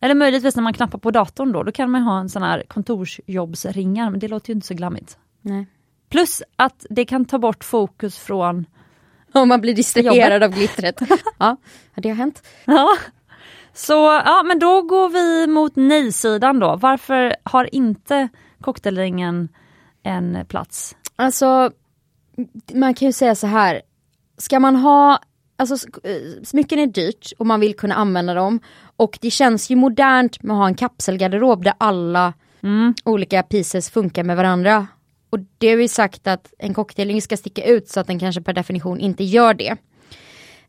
Eller möjligtvis när man knappar på datorn då, då kan man ha en sån här kontorsjobbsringar, men det låter ju inte så glammigt. Nej. Plus att det kan ta bort fokus från Om man blir distraherad av glittret. ja, det har hänt. Ja. Så ja, men då går vi mot nej-sidan då. Varför har inte cocktailringen en plats? Alltså, man kan ju säga så här. Ska man ha, alltså eh, smycken är dyrt och man vill kunna använda dem. Och det känns ju modernt med att ha en kapselgarderob där alla olika pieces funkar med varandra. Och det har vi sagt att en cocktailring ska sticka ut så att den kanske per definition inte gör det.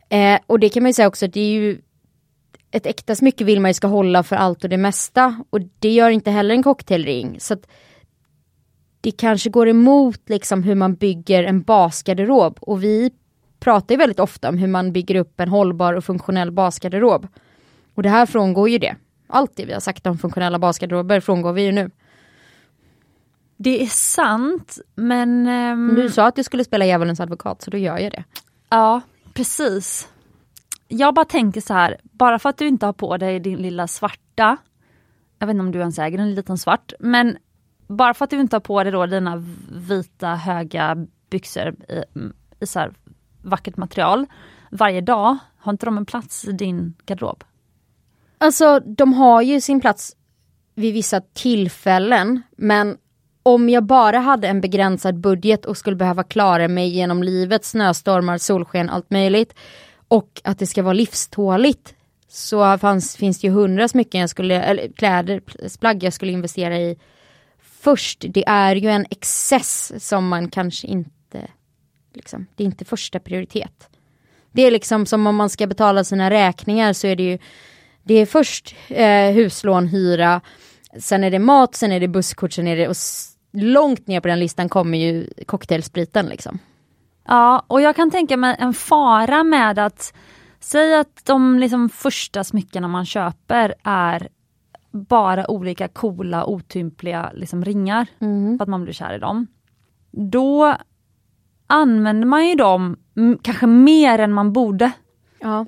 Eh, och det kan man ju säga också, det är ju ett äkta smycke vill man ju ska hålla för allt och det mesta. Och det gör inte heller en cocktailring. Så att det kanske går emot liksom hur man bygger en basgarderob. Och vi pratar ju väldigt ofta om hur man bygger upp en hållbar och funktionell basgarderob. Och det här frångår ju det. Allt det vi har sagt om funktionella basgarderober frångår vi ju nu. Det är sant, men... ehm, Du sa att du skulle spela djävulens advokat så då gör jag det. Ja, precis. Jag bara tänker så här, bara för att du inte har på dig din lilla svarta, jag vet inte om du ens äger en liten svart, men bara för att du inte har på dig då dina vita höga byxor i, i så här vackert material varje dag, har inte de en plats i din garderob? Alltså de har ju sin plats vid vissa tillfällen men om jag bara hade en begränsad budget och skulle behöva klara mig genom livet, snöstormar, solsken, allt möjligt och att det ska vara livståligt så fanns, finns det ju hundra smycken jag skulle, eller kläder, plagg jag skulle investera i först. Det är ju en excess som man kanske inte, liksom, det är inte första prioritet. Det är liksom som om man ska betala sina räkningar så är det ju det är först eh, huslån, hyra, sen är det mat, sen är det busskort, sen är det och långt ner på den listan kommer ju cocktailspriten liksom. Ja, och jag kan tänka mig en fara med att säga att de liksom första smyckena man köper är bara olika coola, otympliga liksom ringar för att man blir kär i dem. Då använder man ju dem mm, kanske mer än man borde. Ja.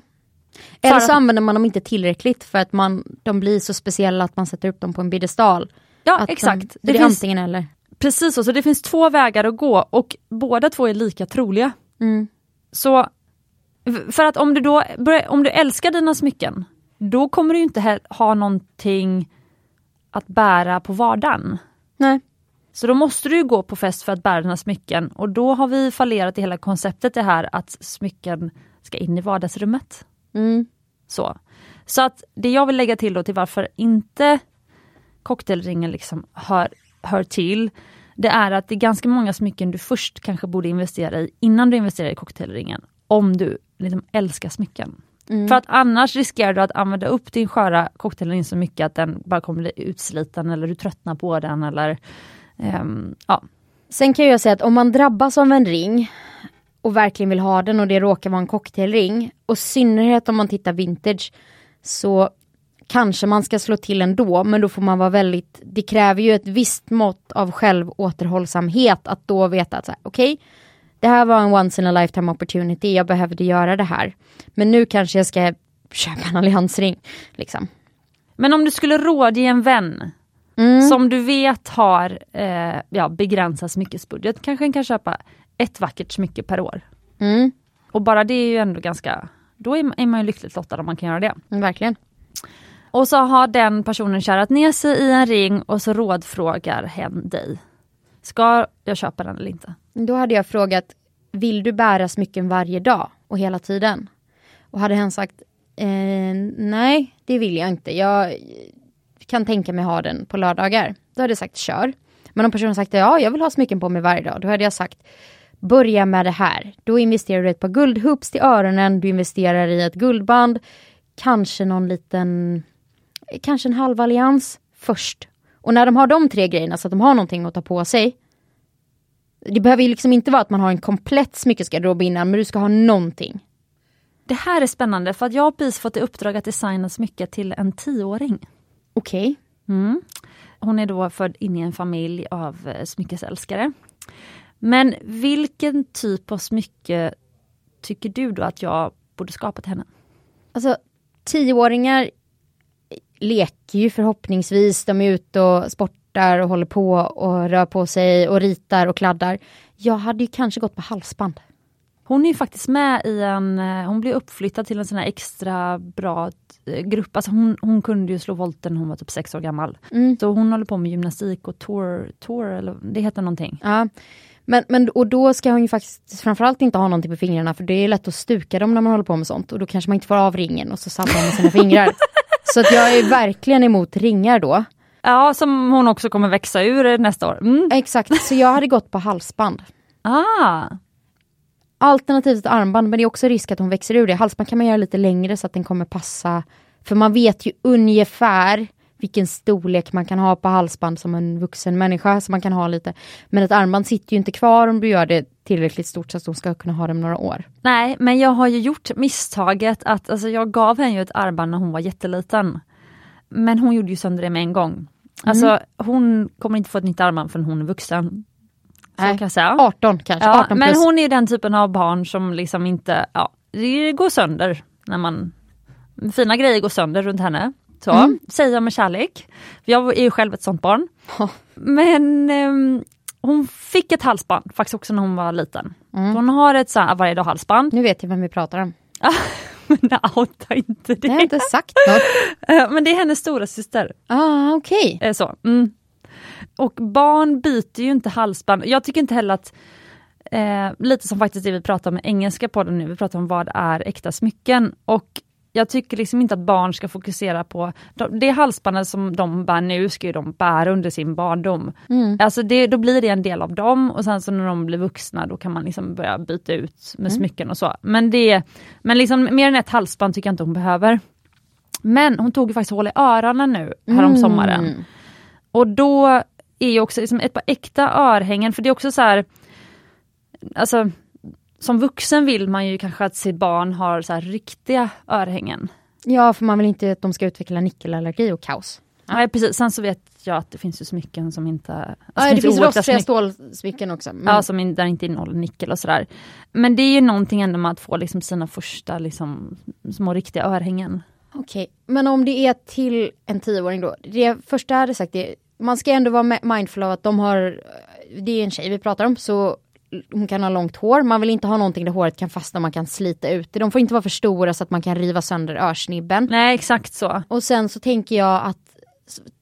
Eller så använder man dem inte tillräckligt för att man, de blir så speciella att man sätter upp dem på en piedestal. Ja, Att exakt. De, det, det är finns, antingen eller. Precis så, så det finns två vägar att gå och båda två är lika troliga. Mm. Så för att om du då om du älskar dina smycken, då kommer du inte ha någonting att bära på vardagen. Nej. Så då måste du gå på fest för att bära dina smycken och då har vi fallerat i hela konceptet det här att smycken ska in i vardagsrummet. Mm. Så, så att det jag vill lägga till då till varför inte cocktailringen liksom hör, hör till, det är att det är ganska många smycken du först kanske borde investera i innan du investerar i cocktailringen. Om du liksom älskar smycken. För att annars riskerar du att använda upp din sköra cocktailring så mycket att den bara kommer bli utsliten eller du tröttnar på den eller ehm, ja. Sen kan jag säga att om man drabbas av en ring och verkligen vill ha den och det råkar vara en cocktailring och i synnerhet om man tittar vintage så kanske man ska slå till ändå men då får man vara väldigt, det kräver ju ett visst mått av självåterhållsamhet att då veta att okej det här var en once in a lifetime opportunity, jag behövde göra det här. Men nu kanske jag ska köpa en alliansring. Liksom. Men om du skulle rådge en vän Mm. som du vet har eh, ja, begränsad smyckesbudget, kanske en kan köpa ett vackert smycke per år. Mm. Och bara det är ju ändå ganska, då är, är man ju lyckligt lottad om man kan göra det. Mm, verkligen. Och så har den personen kärat ner sig i en ring och så rådfrågar hen dig. Ska jag köpa den eller inte? Då hade jag frågat, vill du bära smycken varje dag och hela tiden? Och hade hen sagt, eh, nej det vill jag inte. Jag kan tänka mig ha den på lördagar. Då hade jag sagt kör. Men om personen sagt ja, jag vill ha smycken på mig varje dag. Då hade jag sagt börja med det här. Då investerar du i ett par guldhoops till öronen. Du investerar i ett guldband. Kanske någon liten, kanske en halv allians först. Och när de har de tre grejerna så att de har någonting att ta på sig. Det behöver ju liksom inte vara att man har en komplett smyckesgarderob innan, men du ska ha någonting. Det här är spännande för att jag har precis fått i uppdrag att designa smycke till en tioåring. Okej. Mm. Hon är då född in i en familj av eh, smyckesälskare. Men vilken typ av smycke tycker du då att jag borde skapa till henne? Alltså, tioåringar leker ju förhoppningsvis. De är ute och sportar och håller på och rör på sig och ritar och kladdar. Jag hade ju kanske gått på halsband. Hon är ju faktiskt med i en, eh, hon blev uppflyttad till en sån här extra bra eh, grupp. Alltså hon, hon kunde ju slå volten när hon var typ sex år gammal. Mm. Så hon håller på med gymnastik och tour, tour eller det heter någonting. Ja. Men, men och då ska hon ju faktiskt framförallt inte ha någonting på fingrarna för det är lätt att stuka dem när man håller på med sånt och då kanske man inte får av ringen och så sabbar man sina fingrar. Så att jag är verkligen emot ringar då. Ja, som hon också kommer växa ur nästa år. Mm. Exakt, så jag hade gått på halsband. Ah, Alternativt armband, men det är också risk att hon växer ur det. Halsband kan man göra lite längre så att den kommer passa. För man vet ju ungefär vilken storlek man kan ha på halsband som en vuxen människa. Så man kan ha lite. Men ett armband sitter ju inte kvar om du gör det tillräckligt stort så att hon ska kunna ha det några år. nej, men jag har ju gjort misstaget att alltså, jag gav henne ju ett armband när hon var jätteliten. Men hon gjorde ju sönder det med en gång. Alltså hon kommer inte få ett nytt armband förrän hon är vuxen. Nej. kan jag säga. 18 kanske, Ja, 18 men hon är den typen av barn som liksom inte, ja, det går sönder när man, fina grejer går sönder runt henne. Så, Mm. säger jag med kärlek. Jag är ju själv ett sånt barn. Men ehm, hon fick ett halsband faktiskt också när hon var liten. Mm. Hon har ett så här varje dag halsband. Nu vet jag vem vi pratar om. Men outa inte Jag har det. inte sagt något. Eh, Men det är hennes stora syster. Ah, okej. Eh, Så. Mm. Och barn byter ju inte halsband. Jag tycker inte heller att, eh, lite som faktiskt det vi pratar om i engelska podden nu, vi pratar om vad är äkta smycken. Och jag tycker liksom inte att barn ska fokusera på, de, det halsbandet som de bär nu ska ju de bära under sin barndom. Mm. Alltså det, då blir det en del av dem och sen så när de blir vuxna då kan man liksom börja byta ut med smycken och så. Men, det, men liksom mer än ett halsband tycker jag inte hon behöver. Men hon tog ju faktiskt hål i öronen nu härom sommaren. Mm. Och då är ju också liksom ett par äkta örhängen, för det är också så här, alltså som vuxen vill man ju kanske att sitt barn har så här riktiga örhängen. Ja, för man vill inte att de ska utveckla nickelallergi och kaos. Nej precis, sen så vet jag att det finns ju smycken som inte... Alltså, Ja, det finns oäkta rostfria smycken- stålsmycken också. Men, Ja, som in, där inte innehåller nickel och sådär. Men det är ju någonting ändå med att få liksom sina första liksom, små riktiga örhängen. Okej, men om det är till en tioåring då. Det första jag hade sagt är, man ska ändå vara mindful av att de har, det är en tjej vi pratar om, så hon kan ha långt hår. Man vill inte ha någonting där håret kan fastna, man kan slita ut det. De får inte vara för stora så att man kan riva sönder örsnibben. Nej exakt så. Och sen så tänker jag att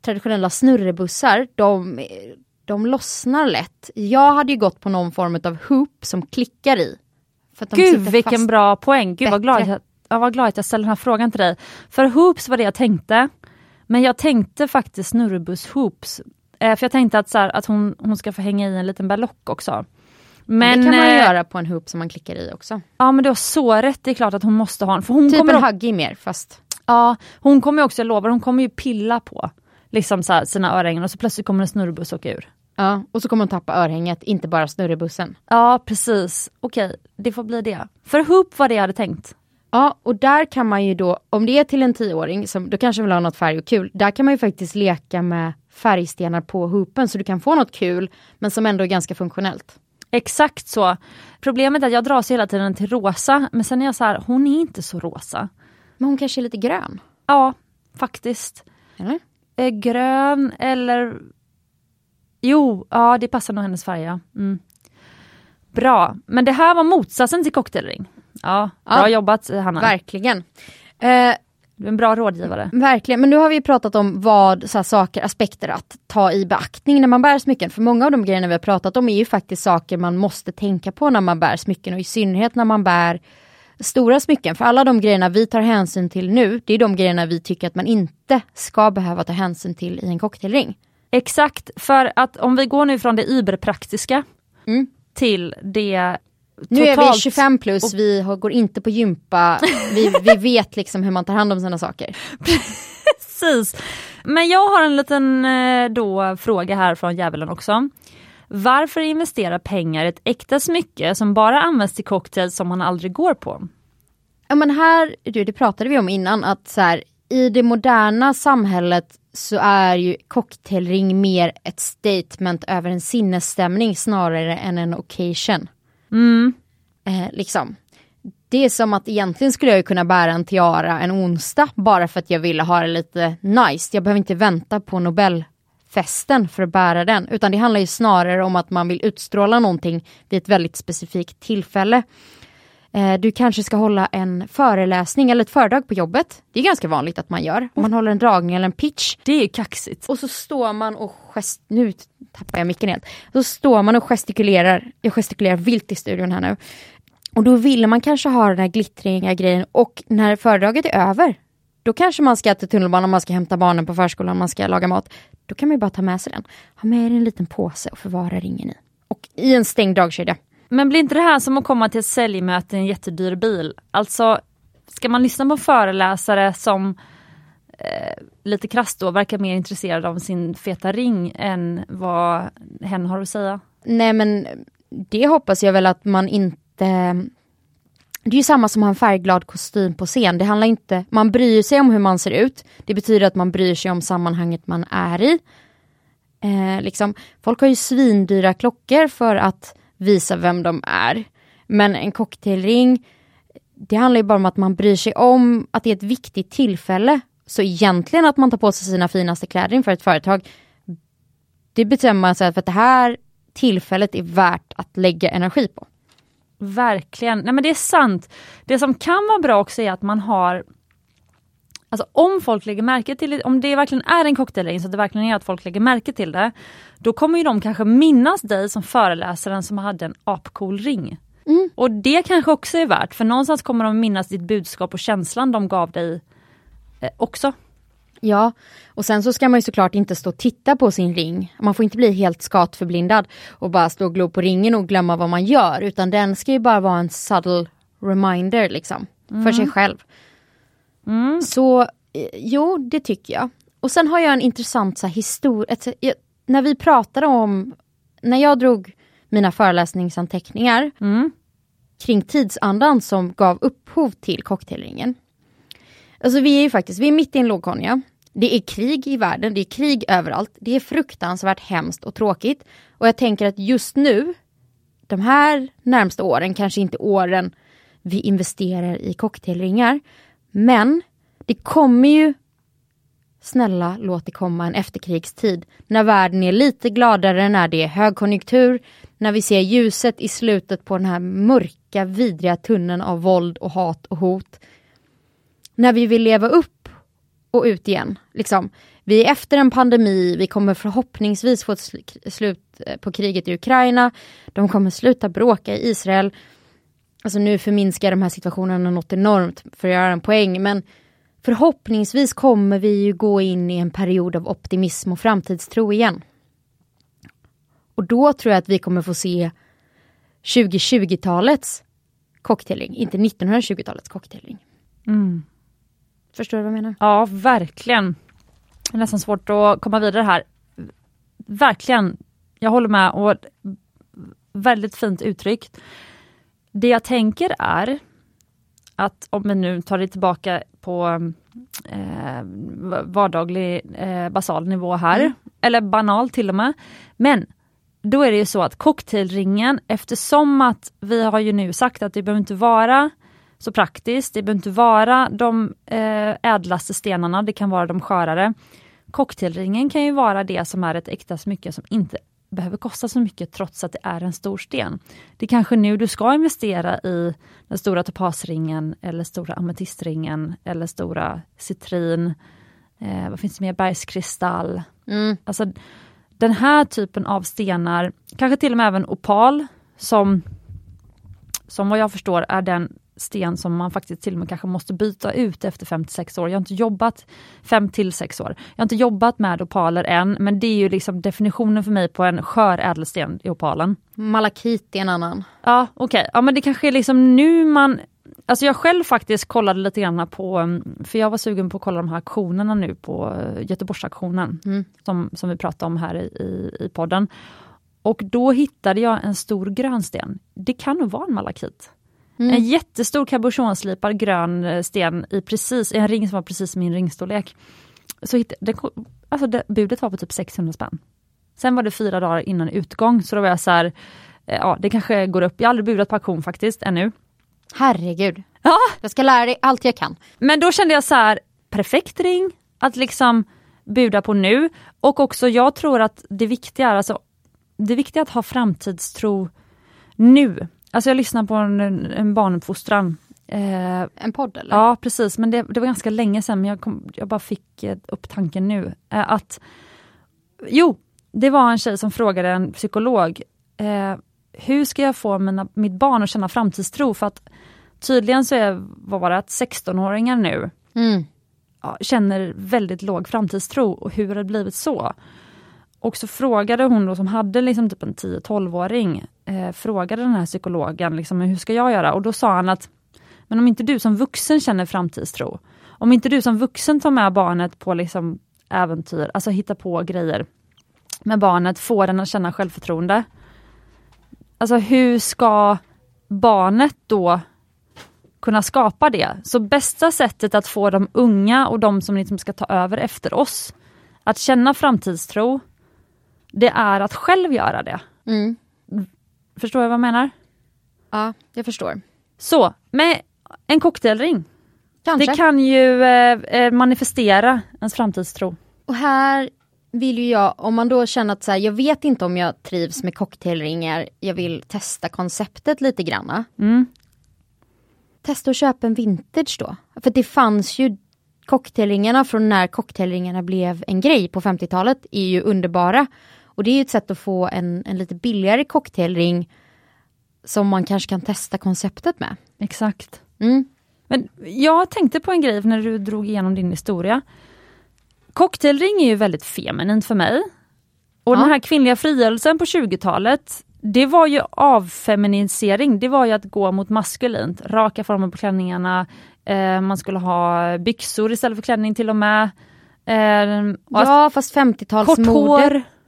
traditionella snurrebussar, de, de lossnar lätt. Jag hade ju gått på någon form av hoop som klickar i. Gud vilken bra poäng, gud vad glad, jag, jag var glad att jag ställde den här frågan till dig. För hoops var det jag tänkte. Men jag tänkte faktiskt snurrebuss hoops. Eh, för jag tänkte att, så här, att hon, hon ska få hänga i en liten berlock också. Men, det kan man eh, göra på en hoop som man klickar i också. Ja men du har så rätt, det är klart att hon måste ha en. För hon Typ kommer en huggy mer fast Ja, hon kommer också, jag lovar, hon kommer ju pilla på liksom så här, sina örhängen och så plötsligt kommer en snurrebuss åka ur. Ja, och så kommer hon tappa örhänget, inte bara snurrebussen. Ja precis, okej det får bli det. För hoop var det jag hade tänkt. Ja, och där kan man ju då, om det är till en tioåring, som då kanske vill ha något färg och kul, där kan man ju faktiskt leka med färgstenar på hoopen så du kan få något kul, men som ändå är ganska funktionellt. Exakt så. Problemet är att jag dras hela tiden till rosa, men sen är jag så här, hon är inte så rosa. Men hon kanske är lite grön? Ja, faktiskt. Eller? Eh, grön eller... Jo, ja det passar nog hennes färg. Ja. Mm. Bra, men det här var motsatsen till cocktailring. Ja, bra Ja. jobbat Hanna. Verkligen. Eh, Du är en bra rådgivare. Verkligen, men nu har vi pratat om vad så här, saker, aspekter att ta i beaktning när man bär smycken. För många av de grejerna vi har pratat om är ju faktiskt saker man måste tänka på när man bär smycken och i synnerhet när man bär stora smycken. För alla de grejerna vi tar hänsyn till nu, det är de grejerna vi tycker att man inte ska behöva ta hänsyn till i en cocktailring. Exakt, för att om vi går nu från det überpraktiska Mm. till det Nu är vi totalt- 25 plus, vi har, går inte på gympa, vi, vi vet liksom hur man tar hand om sina saker. Precis. Men jag har en liten eh, då, fråga här från djävulen också. Varför investera pengar i ett äkta smycke som bara används till cocktails som man aldrig går på? Ja men här, du, det pratade vi om innan, att så här, i det moderna samhället så är ju cocktailring mer ett statement över en sinnesstämning snarare än en occasion. Mm. Eh, liksom. Det är som att egentligen skulle jag ju kunna bära en tiara en onsdag bara för att jag ville ha det lite nice. Jag behöver inte vänta på Nobelfesten för att bära den. Utan det handlar ju snarare om att man vill utstråla någonting vid ett väldigt specifikt tillfälle. Eh, du kanske ska hålla en föreläsning eller ett föredrag på jobbet. Det är ganska vanligt att man gör. Man håller en dragning eller en pitch. Det är ju kaxigt. Och så står man och gest... Nu tappar jag micken helt. Så står man och gestikulerar. Jag gestikulerar vilt i studion här nu. Och då vill man kanske ha den här glittriga grejen och när föredraget är över då kanske man ska till tunnelbanan, man ska hämta barnen på förskolan, man ska laga mat. Då kan man ju bara ta med sig den. Ha med er en liten påse och förvara ringen i. Och i en stängd dragkedja. Men blir inte det här som att komma till ett säljmöte i en jättedyr bil? Alltså, ska man lyssna på föreläsare som eh, lite krasst då verkar mer intresserad av sin feta ring än vad hen har att säga? Nej men det hoppas jag väl att man inte... Det är ju samma som att ha en färgglad kostym på scen. Det handlar inte... Man bryr sig om hur man ser ut. Det betyder att man bryr sig om sammanhanget man är i. Eh, liksom, folk har ju svindyra klockor för att visa vem de är. Men en cocktailring, det handlar ju bara om att man bryr sig om att det är ett viktigt tillfälle. Så egentligen att man tar på sig sina finaste kläder inför ett företag, det bestämmer man sig för att det här tillfället är värt att lägga energi på. Verkligen, nej men det är sant. Det som kan vara bra också är att man har Alltså om folk lägger märke till det, om det verkligen är en cocktailring så att det verkligen är att folk lägger märke till det. Då kommer ju de kanske minnas dig som föreläsaren som hade en apcool ring. Mm. Och det kanske också är värt, för någonstans kommer de minnas ditt budskap och känslan de gav dig eh, också. Ja, och sen så ska man ju såklart inte stå och titta på sin ring. Man får inte bli helt skatförblindad och bara stå och glo på ringen och glömma vad man gör. Utan den ska ju bara vara en subtle reminder liksom. För sig själv. Så eh, jo, det tycker jag. Och sen har jag en intressant så historia. När vi pratade om, när jag drog mina föreläsningsanteckningar Mm. kring tidsandan som gav upphov till cocktailringen. Alltså vi är ju faktiskt, vi är mitt i en lågkonja. Det är krig i världen, det är krig överallt. Det är fruktansvärt hemskt och tråkigt. Och jag tänker att just nu, de här närmsta åren, kanske inte åren vi investerar i cocktailringar. Men det kommer ju, snälla låt det komma en efterkrigstid. När världen är lite gladare, när det är högkonjunktur, när vi ser ljuset i slutet på den här mörka, vidriga tunneln av våld och hat och hot. När vi vill leva upp och ut igen. Liksom. Vi är efter en pandemi, vi kommer förhoppningsvis få ett sl- slut eh, på kriget i Ukraina. De kommer sluta bråka i Israel. Alltså nu förminskar de här situationerna något enormt för att göra en poäng, men förhoppningsvis kommer vi ju gå in i en period av optimism och framtidstro igen. Och då tror jag att vi kommer få se 2020-talets cocktailring, inte 1920-talets cocktailring. Förstår du vad jag menar? Ja, verkligen. Det är nästan svårt att komma vidare här. Verkligen, jag håller med och väldigt fint uttryckt. Det jag tänker är att om vi nu tar det tillbaka på eh, vardaglig eh, basal nivå här, eller banal till och med. Men då är det ju så att cocktailringen, eftersom att vi har ju nu sagt att det behöver inte vara så praktiskt, det behöver inte vara de eh, ädlaste stenarna, det kan vara de skörare. Cocktailringen kan ju vara det som är ett äkta smycke som inte behöver kosta så mycket trots att det är en stor sten. Det är kanske nu du ska investera i den stora topasringen eller stora ametistringen eller stora citrin. Eh, vad finns det mer? Bergskristall. Mm. Alltså den här typen av stenar, kanske till och med även opal, som, som vad jag förstår är den sten som man faktiskt till och med kanske måste byta ut efter 5-6 år. Jag har inte jobbat 5 till 6 år. Jag har inte jobbat med opaler än, men det är ju liksom definitionen för mig på en skör ädelsten i opalen. Malakit är en annan. Ja, okej. Okay. Ja, men det kanske är liksom nu man Alltså jag själv faktiskt kollade lite grann på, mm, för jag var sugen på att kolla de här aktionerna nu på eh, Göteborgsaktionen, Mm. som, som vi pratade om här i, i, i podden. Och då hittade jag en stor grönsten. Det kan nog vara en malakit. Mm. En jättestor cabochonslipad grön eh, sten i precis, en ring som var precis min ringstorlek. Så hittade, det, alltså det, budet var på typ 600 spänn. Sen var det fyra dagar innan utgång, så då var jag så här, eh, ja det kanske går upp. Jag har aldrig budat på auktion faktiskt ännu. Herregud. Ja. Jag ska lära dig allt jag kan. Men då kände jag så här, perfekt ring att liksom buda på nu. Och också jag tror att det viktiga är alltså, det viktiga är att ha framtidstro nu. Alltså jag lyssnar på en, en barnuppfostran. Eh, En podd eller? ja precis, men det, det var ganska länge sedan men jag, kom, jag bara fick eh, upp tanken nu. Eh, att Jo, det var en tjej som frågade en psykolog eh, hur ska jag få mina, mitt barn att känna framtidstro? För att tydligen så är, vad var det, att 16-åringar nu Mm. ja, känner väldigt låg framtidstro och hur har det blivit så? Och så frågade hon då som hade liksom typ en 10-12-åring, eh, frågade den här psykologen liksom, hur ska jag göra? Och då sa han att men om inte du som vuxen känner framtidstro, om inte du som vuxen tar med barnet på liksom äventyr, alltså hitta på grejer med barnet, får den att känna självförtroende. Alltså hur ska barnet då kunna skapa det? Så bästa sättet att få de unga och de som liksom ska ta över efter oss att känna framtidstro, det är att själv göra det. Mm. Förstår jag vad jag menar? Ja, jag förstår. Så, med en cocktailring. Kanske. Det kan ju eh, eh, manifestera ens framtidstro. Och här vill ju jag, om man då känner att så här, jag vet inte om jag trivs med cocktailringar, jag vill testa konceptet lite granna. Mm. Testa att köpa en vintage då. För det fanns ju cocktailringarna från när cocktailringarna blev en grej på 50-talet är ju underbara. Och det är ett sätt att få en, en lite billigare cocktailring som man kanske kan testa konceptet med. Exakt. Mm. Men jag tänkte på en grej när du drog igenom din historia. Cocktailring är ju väldigt feminint för mig. Och Ja. den här kvinnliga frigörelsen på 20-talet, det var ju avfeminisering, det var ju att gå mot maskulint. Raka former på klänningarna, eh, man skulle ha byxor istället för klänning till och med. Eh, och Ja fast kort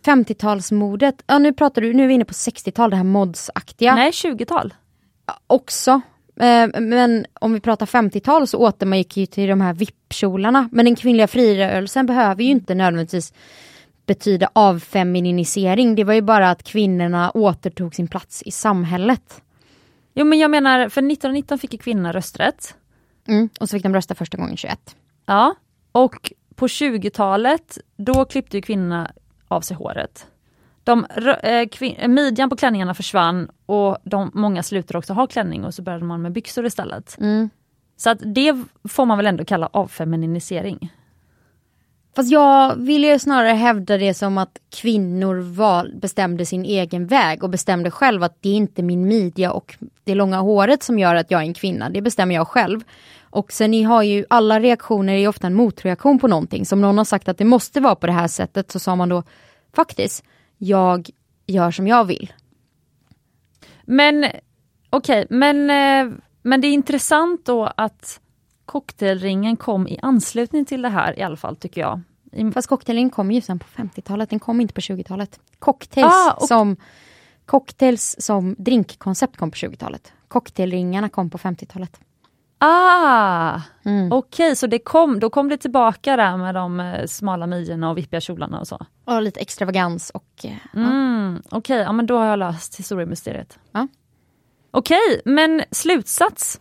50-talsmodet. hår. 50-talsmodet, ja nu pratar du, nu är vi inne på 60-tal, det här modsaktiga. Nej, 20-tal. också. Eh, Men om vi pratar 50-tal så återgick ju till de här vippkjolarna. Men den kvinnliga frigörelsen behöver ju inte nödvändigtvis betyda avfeminisering. Det var ju bara att kvinnorna återtog sin plats i samhället. Jo men jag menar, för 1919 fick ju kvinnorna rösträtt. Mm. Och så fick de rösta första gången 21. Ja, och på 20-talet då klippte ju kvinnorna av sig håret. De, kvin- midjan på klänningarna försvann och de, många slutade också ha klänning och så började man med byxor istället. Mm. Så att det får man väl ändå kalla avfeminisering. Fast jag vill ju snarare hävda det som att kvinnor val, bestämde sin egen väg och bestämde själv att det är inte min midja och det långa håret som gör att jag är en kvinna. Det bestämmer jag själv. Och sen ni har ju alla reaktioner är ofta en motreaktion på någonting. Som någon har sagt att det måste vara på det här sättet så sa man då faktiskt, jag gör som jag vill. Men okej, men, eh, men det är intressant då att cocktailringen kom i anslutning till det här i alla fall tycker jag. Fast cocktailringen kom ju sen på 50-talet, den kom inte på 20-talet. Cocktails, Ah, och- som, cocktails som drinkkoncept kom på 20-talet. Cocktailringarna kom på 50-talet. Ah, Mm. okej så det kom, då kom det tillbaka där med de eh, smala midjorna och vippiga kjolarna och så. Och lite extravagans och eh, ja. Mm, okej, ja men då har jag löst historiemysteriet. Ja. Okej, men slutsats?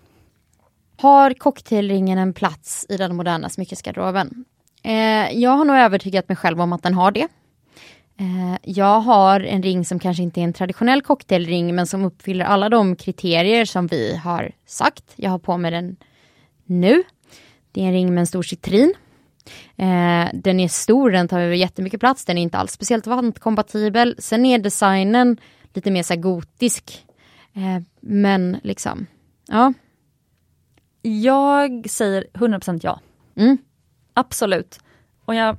Har cocktailringen en plats i den moderna smyckesgarderoben? Eh, jag har nog övertygat mig själv om att den har det. Eh, jag har en ring som kanske inte är en traditionell cocktailring men som uppfyller alla de kriterier som vi har sagt. Jag har på mig den nu. Det är en ring med en stor citrin. Eh, den är stor, den tar över jättemycket plats, den är inte alls speciellt vantkompatibel. Sen är designen lite mer så gotisk. Eh, men liksom, ja. Jag säger 100% ja. Mm. Absolut. Och jag,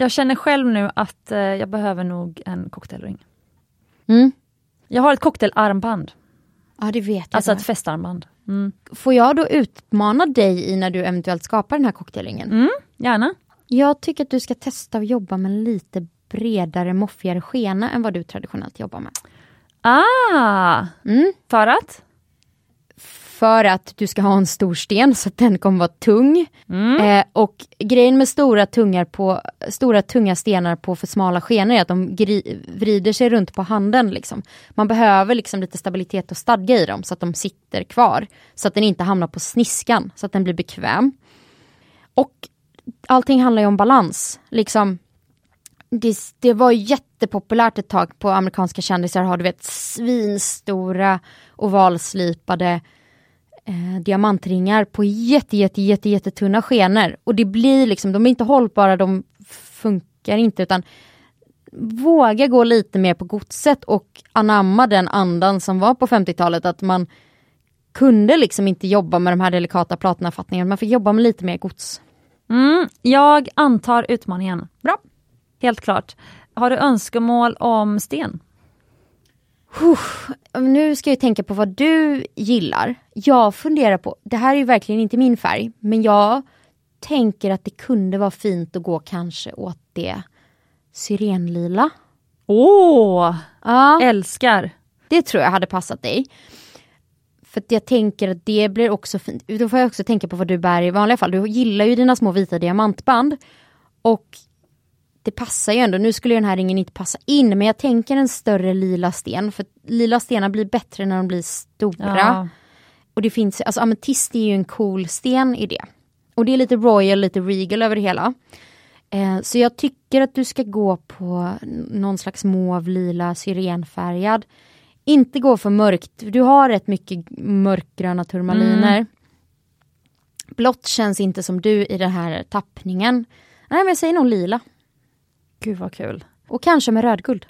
jag känner själv nu att eh, jag behöver nog en cocktailring. Mm. Jag har ett cocktailarmband, Ja, det vet jag. alltså då. ett festarmband. Mm. Får jag då utmana dig i när du eventuellt skapar den här cocktailringen? Mm, gärna. Jag tycker att du ska testa att jobba med lite bredare, moffigare skena än vad du traditionellt jobbar med. Ah, Mm. för att? För att du ska ha en stor sten så att den kommer vara tung. Mm. Eh, och grejen med stora, tungar på, stora tunga stenar på för smala skenor är att de gri, vrider sig runt på handen. Liksom. Man behöver liksom lite stabilitet och stadga i dem så att de sitter kvar. Så att den inte hamnar på sniskan, så att den blir bekväm. Och allting handlar ju om balans. Liksom, det, det var jättepopulärt ett tag på amerikanska kändisar har du vet svinstora ovalslipade eh, diamantringar på jätte, jätte, jätte, jättetunna skenor. Och det blir liksom, de är inte hållbara, de funkar inte utan våga gå lite mer på godset och anamma den andan som var på 50-talet att man kunde liksom inte jobba med de här delikata platinafattningarna, man fick jobba med lite mer gods. Mm, jag antar utmaningen. Bra. Helt klart. Har du önskemål om sten? Nu ska jag tänka på vad du gillar. Jag funderar på, det här är ju verkligen inte min färg, men jag tänker att det kunde vara fint att gå kanske åt det syrenlila. Åh, Ja, älskar! det tror jag hade passat dig. För jag tänker att det blir också fint. Då får jag också tänka på vad du bär i vanliga fall. Du gillar ju dina små vita diamantband. Och det passar ju ändå. Nu skulle den här ringen inte passa in, men jag tänker en större lila sten. För lila stenar blir bättre när de blir stora. Ja. Och det finns, alltså ametist är ju en cool sten i det. Och det är lite royal, lite regal över det hela. Eh, så jag tycker att du ska gå på någon slags mauve, lila, syrenfärgad. Inte gå för mörkt, du har rätt mycket mörkgröna turmaliner. Blått känns inte som du i den här tappningen. Nej men jag säger nog lila. Gud vad kul. Och kanske med rödguld.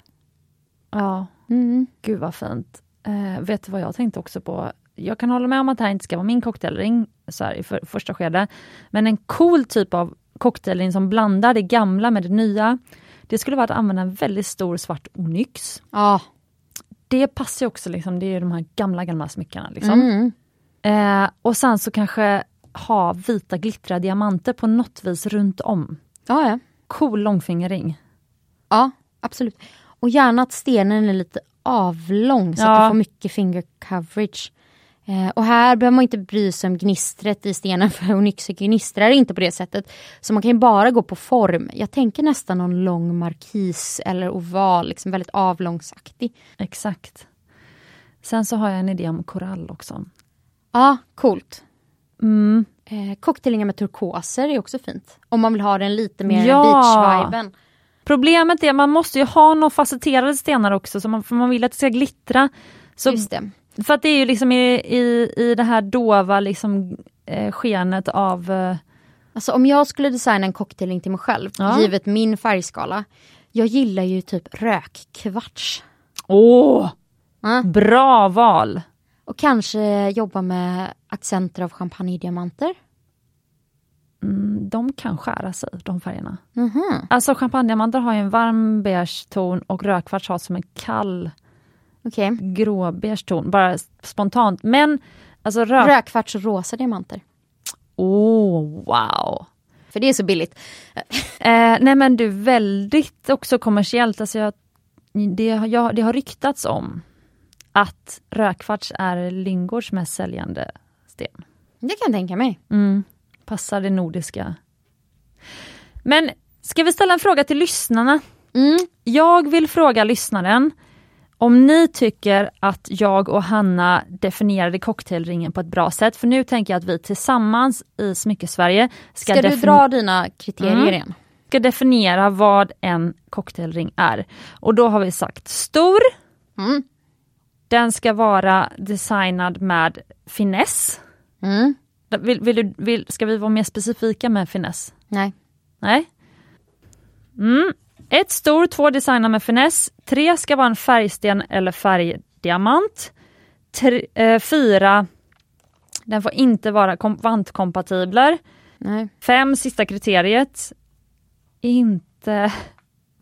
Ja, Mm. gud vad fint. Eh, vet du vad jag tänkte också på? Jag kan hålla med om att det här inte ska vara min cocktailring så här, i för, första skede. Men en cool typ av cocktailring som blandar det gamla med det nya. Det skulle vara att använda en väldigt stor svart onyx. Ja. Det passar ju också, liksom, det är de här gamla gamla smyckena. Liksom. Mm. Eh, och sen så kanske ha vita glittriga diamanter på något vis runt om. Ja, ja. Cool långfingerring. Ja, absolut. Och gärna att stenen är lite avlång så Ja. att du får mycket finger coverage. Eh, och här behöver man inte bry sig om gnistret i stenen för onyxer gnistrar inte på det sättet. Så man kan ju bara gå på form. Jag tänker nästan någon lång markis eller oval, liksom väldigt avlångsaktig. Exakt. Sen så har jag en idé om korall också. Ja, coolt. Mm. Eh, med turkoser är också fint. Om man vill ha den lite mer Ja. beach-viben. Problemet är att man måste ju ha några facetterade stenar också, så man, för man vill att det ska glittra. Så, för att det är ju liksom i, i, i det här dova liksom, eh, skenet av... Eh, Alltså om jag skulle designa en cocktailring till mig själv, Ja. givet min färgskala. Jag gillar ju typ rökkvarts. åh, Ja. bra val! Och kanske jobba med accenter av champagnediamanter. Mm, de kan skära sig, de färgerna. Mhm, Alltså champagnediamanter har en varm beige ton och rödkvarts har som en kall Okej. gråbeige ton, bara spontant. Men alltså rök... Rökkvarts och rosa diamanter. Oh, wow! För det är så billigt. Eh, nej men du, väldigt också kommersiellt. Alltså jag, det, har- jag, det har ryktats om att rödkvarts är Lingårds mest säljande sten. Det kan jag tänka mig. Mm, passar det nordiska. Men ska vi ställa en fråga till lyssnarna? Mm. Jag vill fråga lyssnaren om ni tycker att jag och Hanna definierade cocktailringen på ett bra sätt. För nu tänker jag att vi tillsammans i Smyckesverige ska, Ska du dra dina kriterier Mm. igen? ska definiera vad en cocktailring är. Och då har vi sagt stor, Mm. den ska vara designad med finess. Mm. Vill, vill du, vill, ska vi vara mer specifika med finess? Nej. Nej. Mm. Ett stor, två designar med finess. Tre ska vara en färgsten eller färgdiamant. Tre, eh, fyra, den får inte vara kom- vantkompatibler. Nej. Fem, sista kriteriet, inte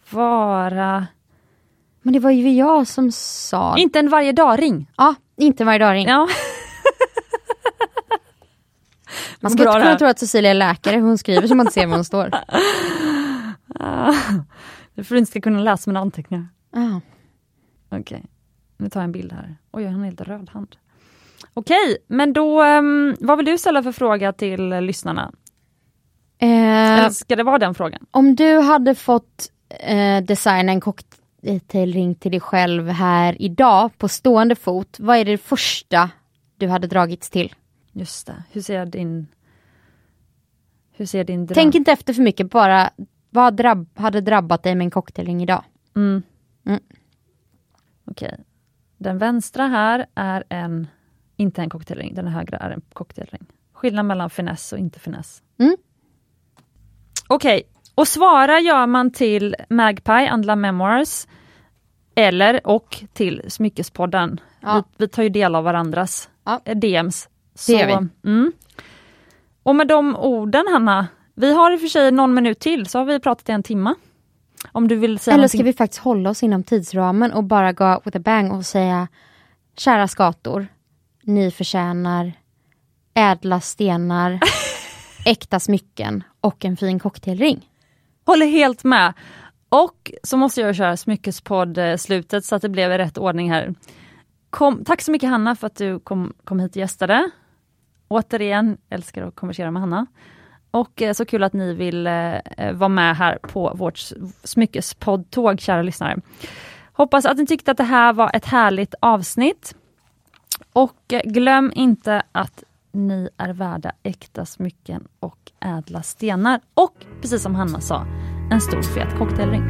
vara... Men det var ju jag som sa... Inte en varje dag-ring. ja, inte varje dag ring. Ja. Man ska Bra inte det kunna tro att Cecilia är läkare, hon skriver så man inte ser var hon står. För att du inte ska kunna läsa mina anteckningar. Ah. Okej, nu tar jag en bild här. Oj, jag har en helt röd hand. Okej, men då, um, vad vill du ställa för fråga till lyssnarna? Eh, Eller ska det vara den frågan? om du hade fått eh, designa en cocktailring till dig själv här idag på stående fot, vad är det första du hade dragits till? Just det, hur ser din... Hur ser din dröm? Tänk inte efter för mycket, bara vad drabb, hade drabbat dig med en cocktailring idag? Mm. Mm. Okej. Den vänstra här är en, inte en cocktailring, den högra är en cocktailring. Skillnad mellan finess och inte finess. Mm. Okej, och svara gör man till Magpie, Andla Memoirs, eller och till Smyckespodden. Ja. Vi, vi tar ju del av varandras Ja. eh, DMs. Det gör vi. Mm. Och med de orden Hanna, vi har i och för sig någon minut till så har vi pratat i en timma. Om du vill säga Eller någonting. ska vi faktiskt hålla oss inom tidsramen och bara gå out with a bang och säga Kära skator, ni förtjänar ädla stenar, äkta smycken och en fin cocktailring. Håller helt med. Och så måste jag köra smyckespodd-slutet så att det blev i rätt ordning här. Kom, tack så mycket Hanna för att du kom, kom hit och gästade. Återigen, älskar att konversera med Hanna. Och eh, så kul att ni vill eh, eh, vara med här på vårt smyckespoddtåg, smyckespodd-tåg, kära lyssnare. Hoppas att ni tyckte att det här var ett härligt avsnitt. Och glöm inte att ni är värda äkta smycken och ädla stenar. Och precis som Hanna sa, en stor fet cocktailring.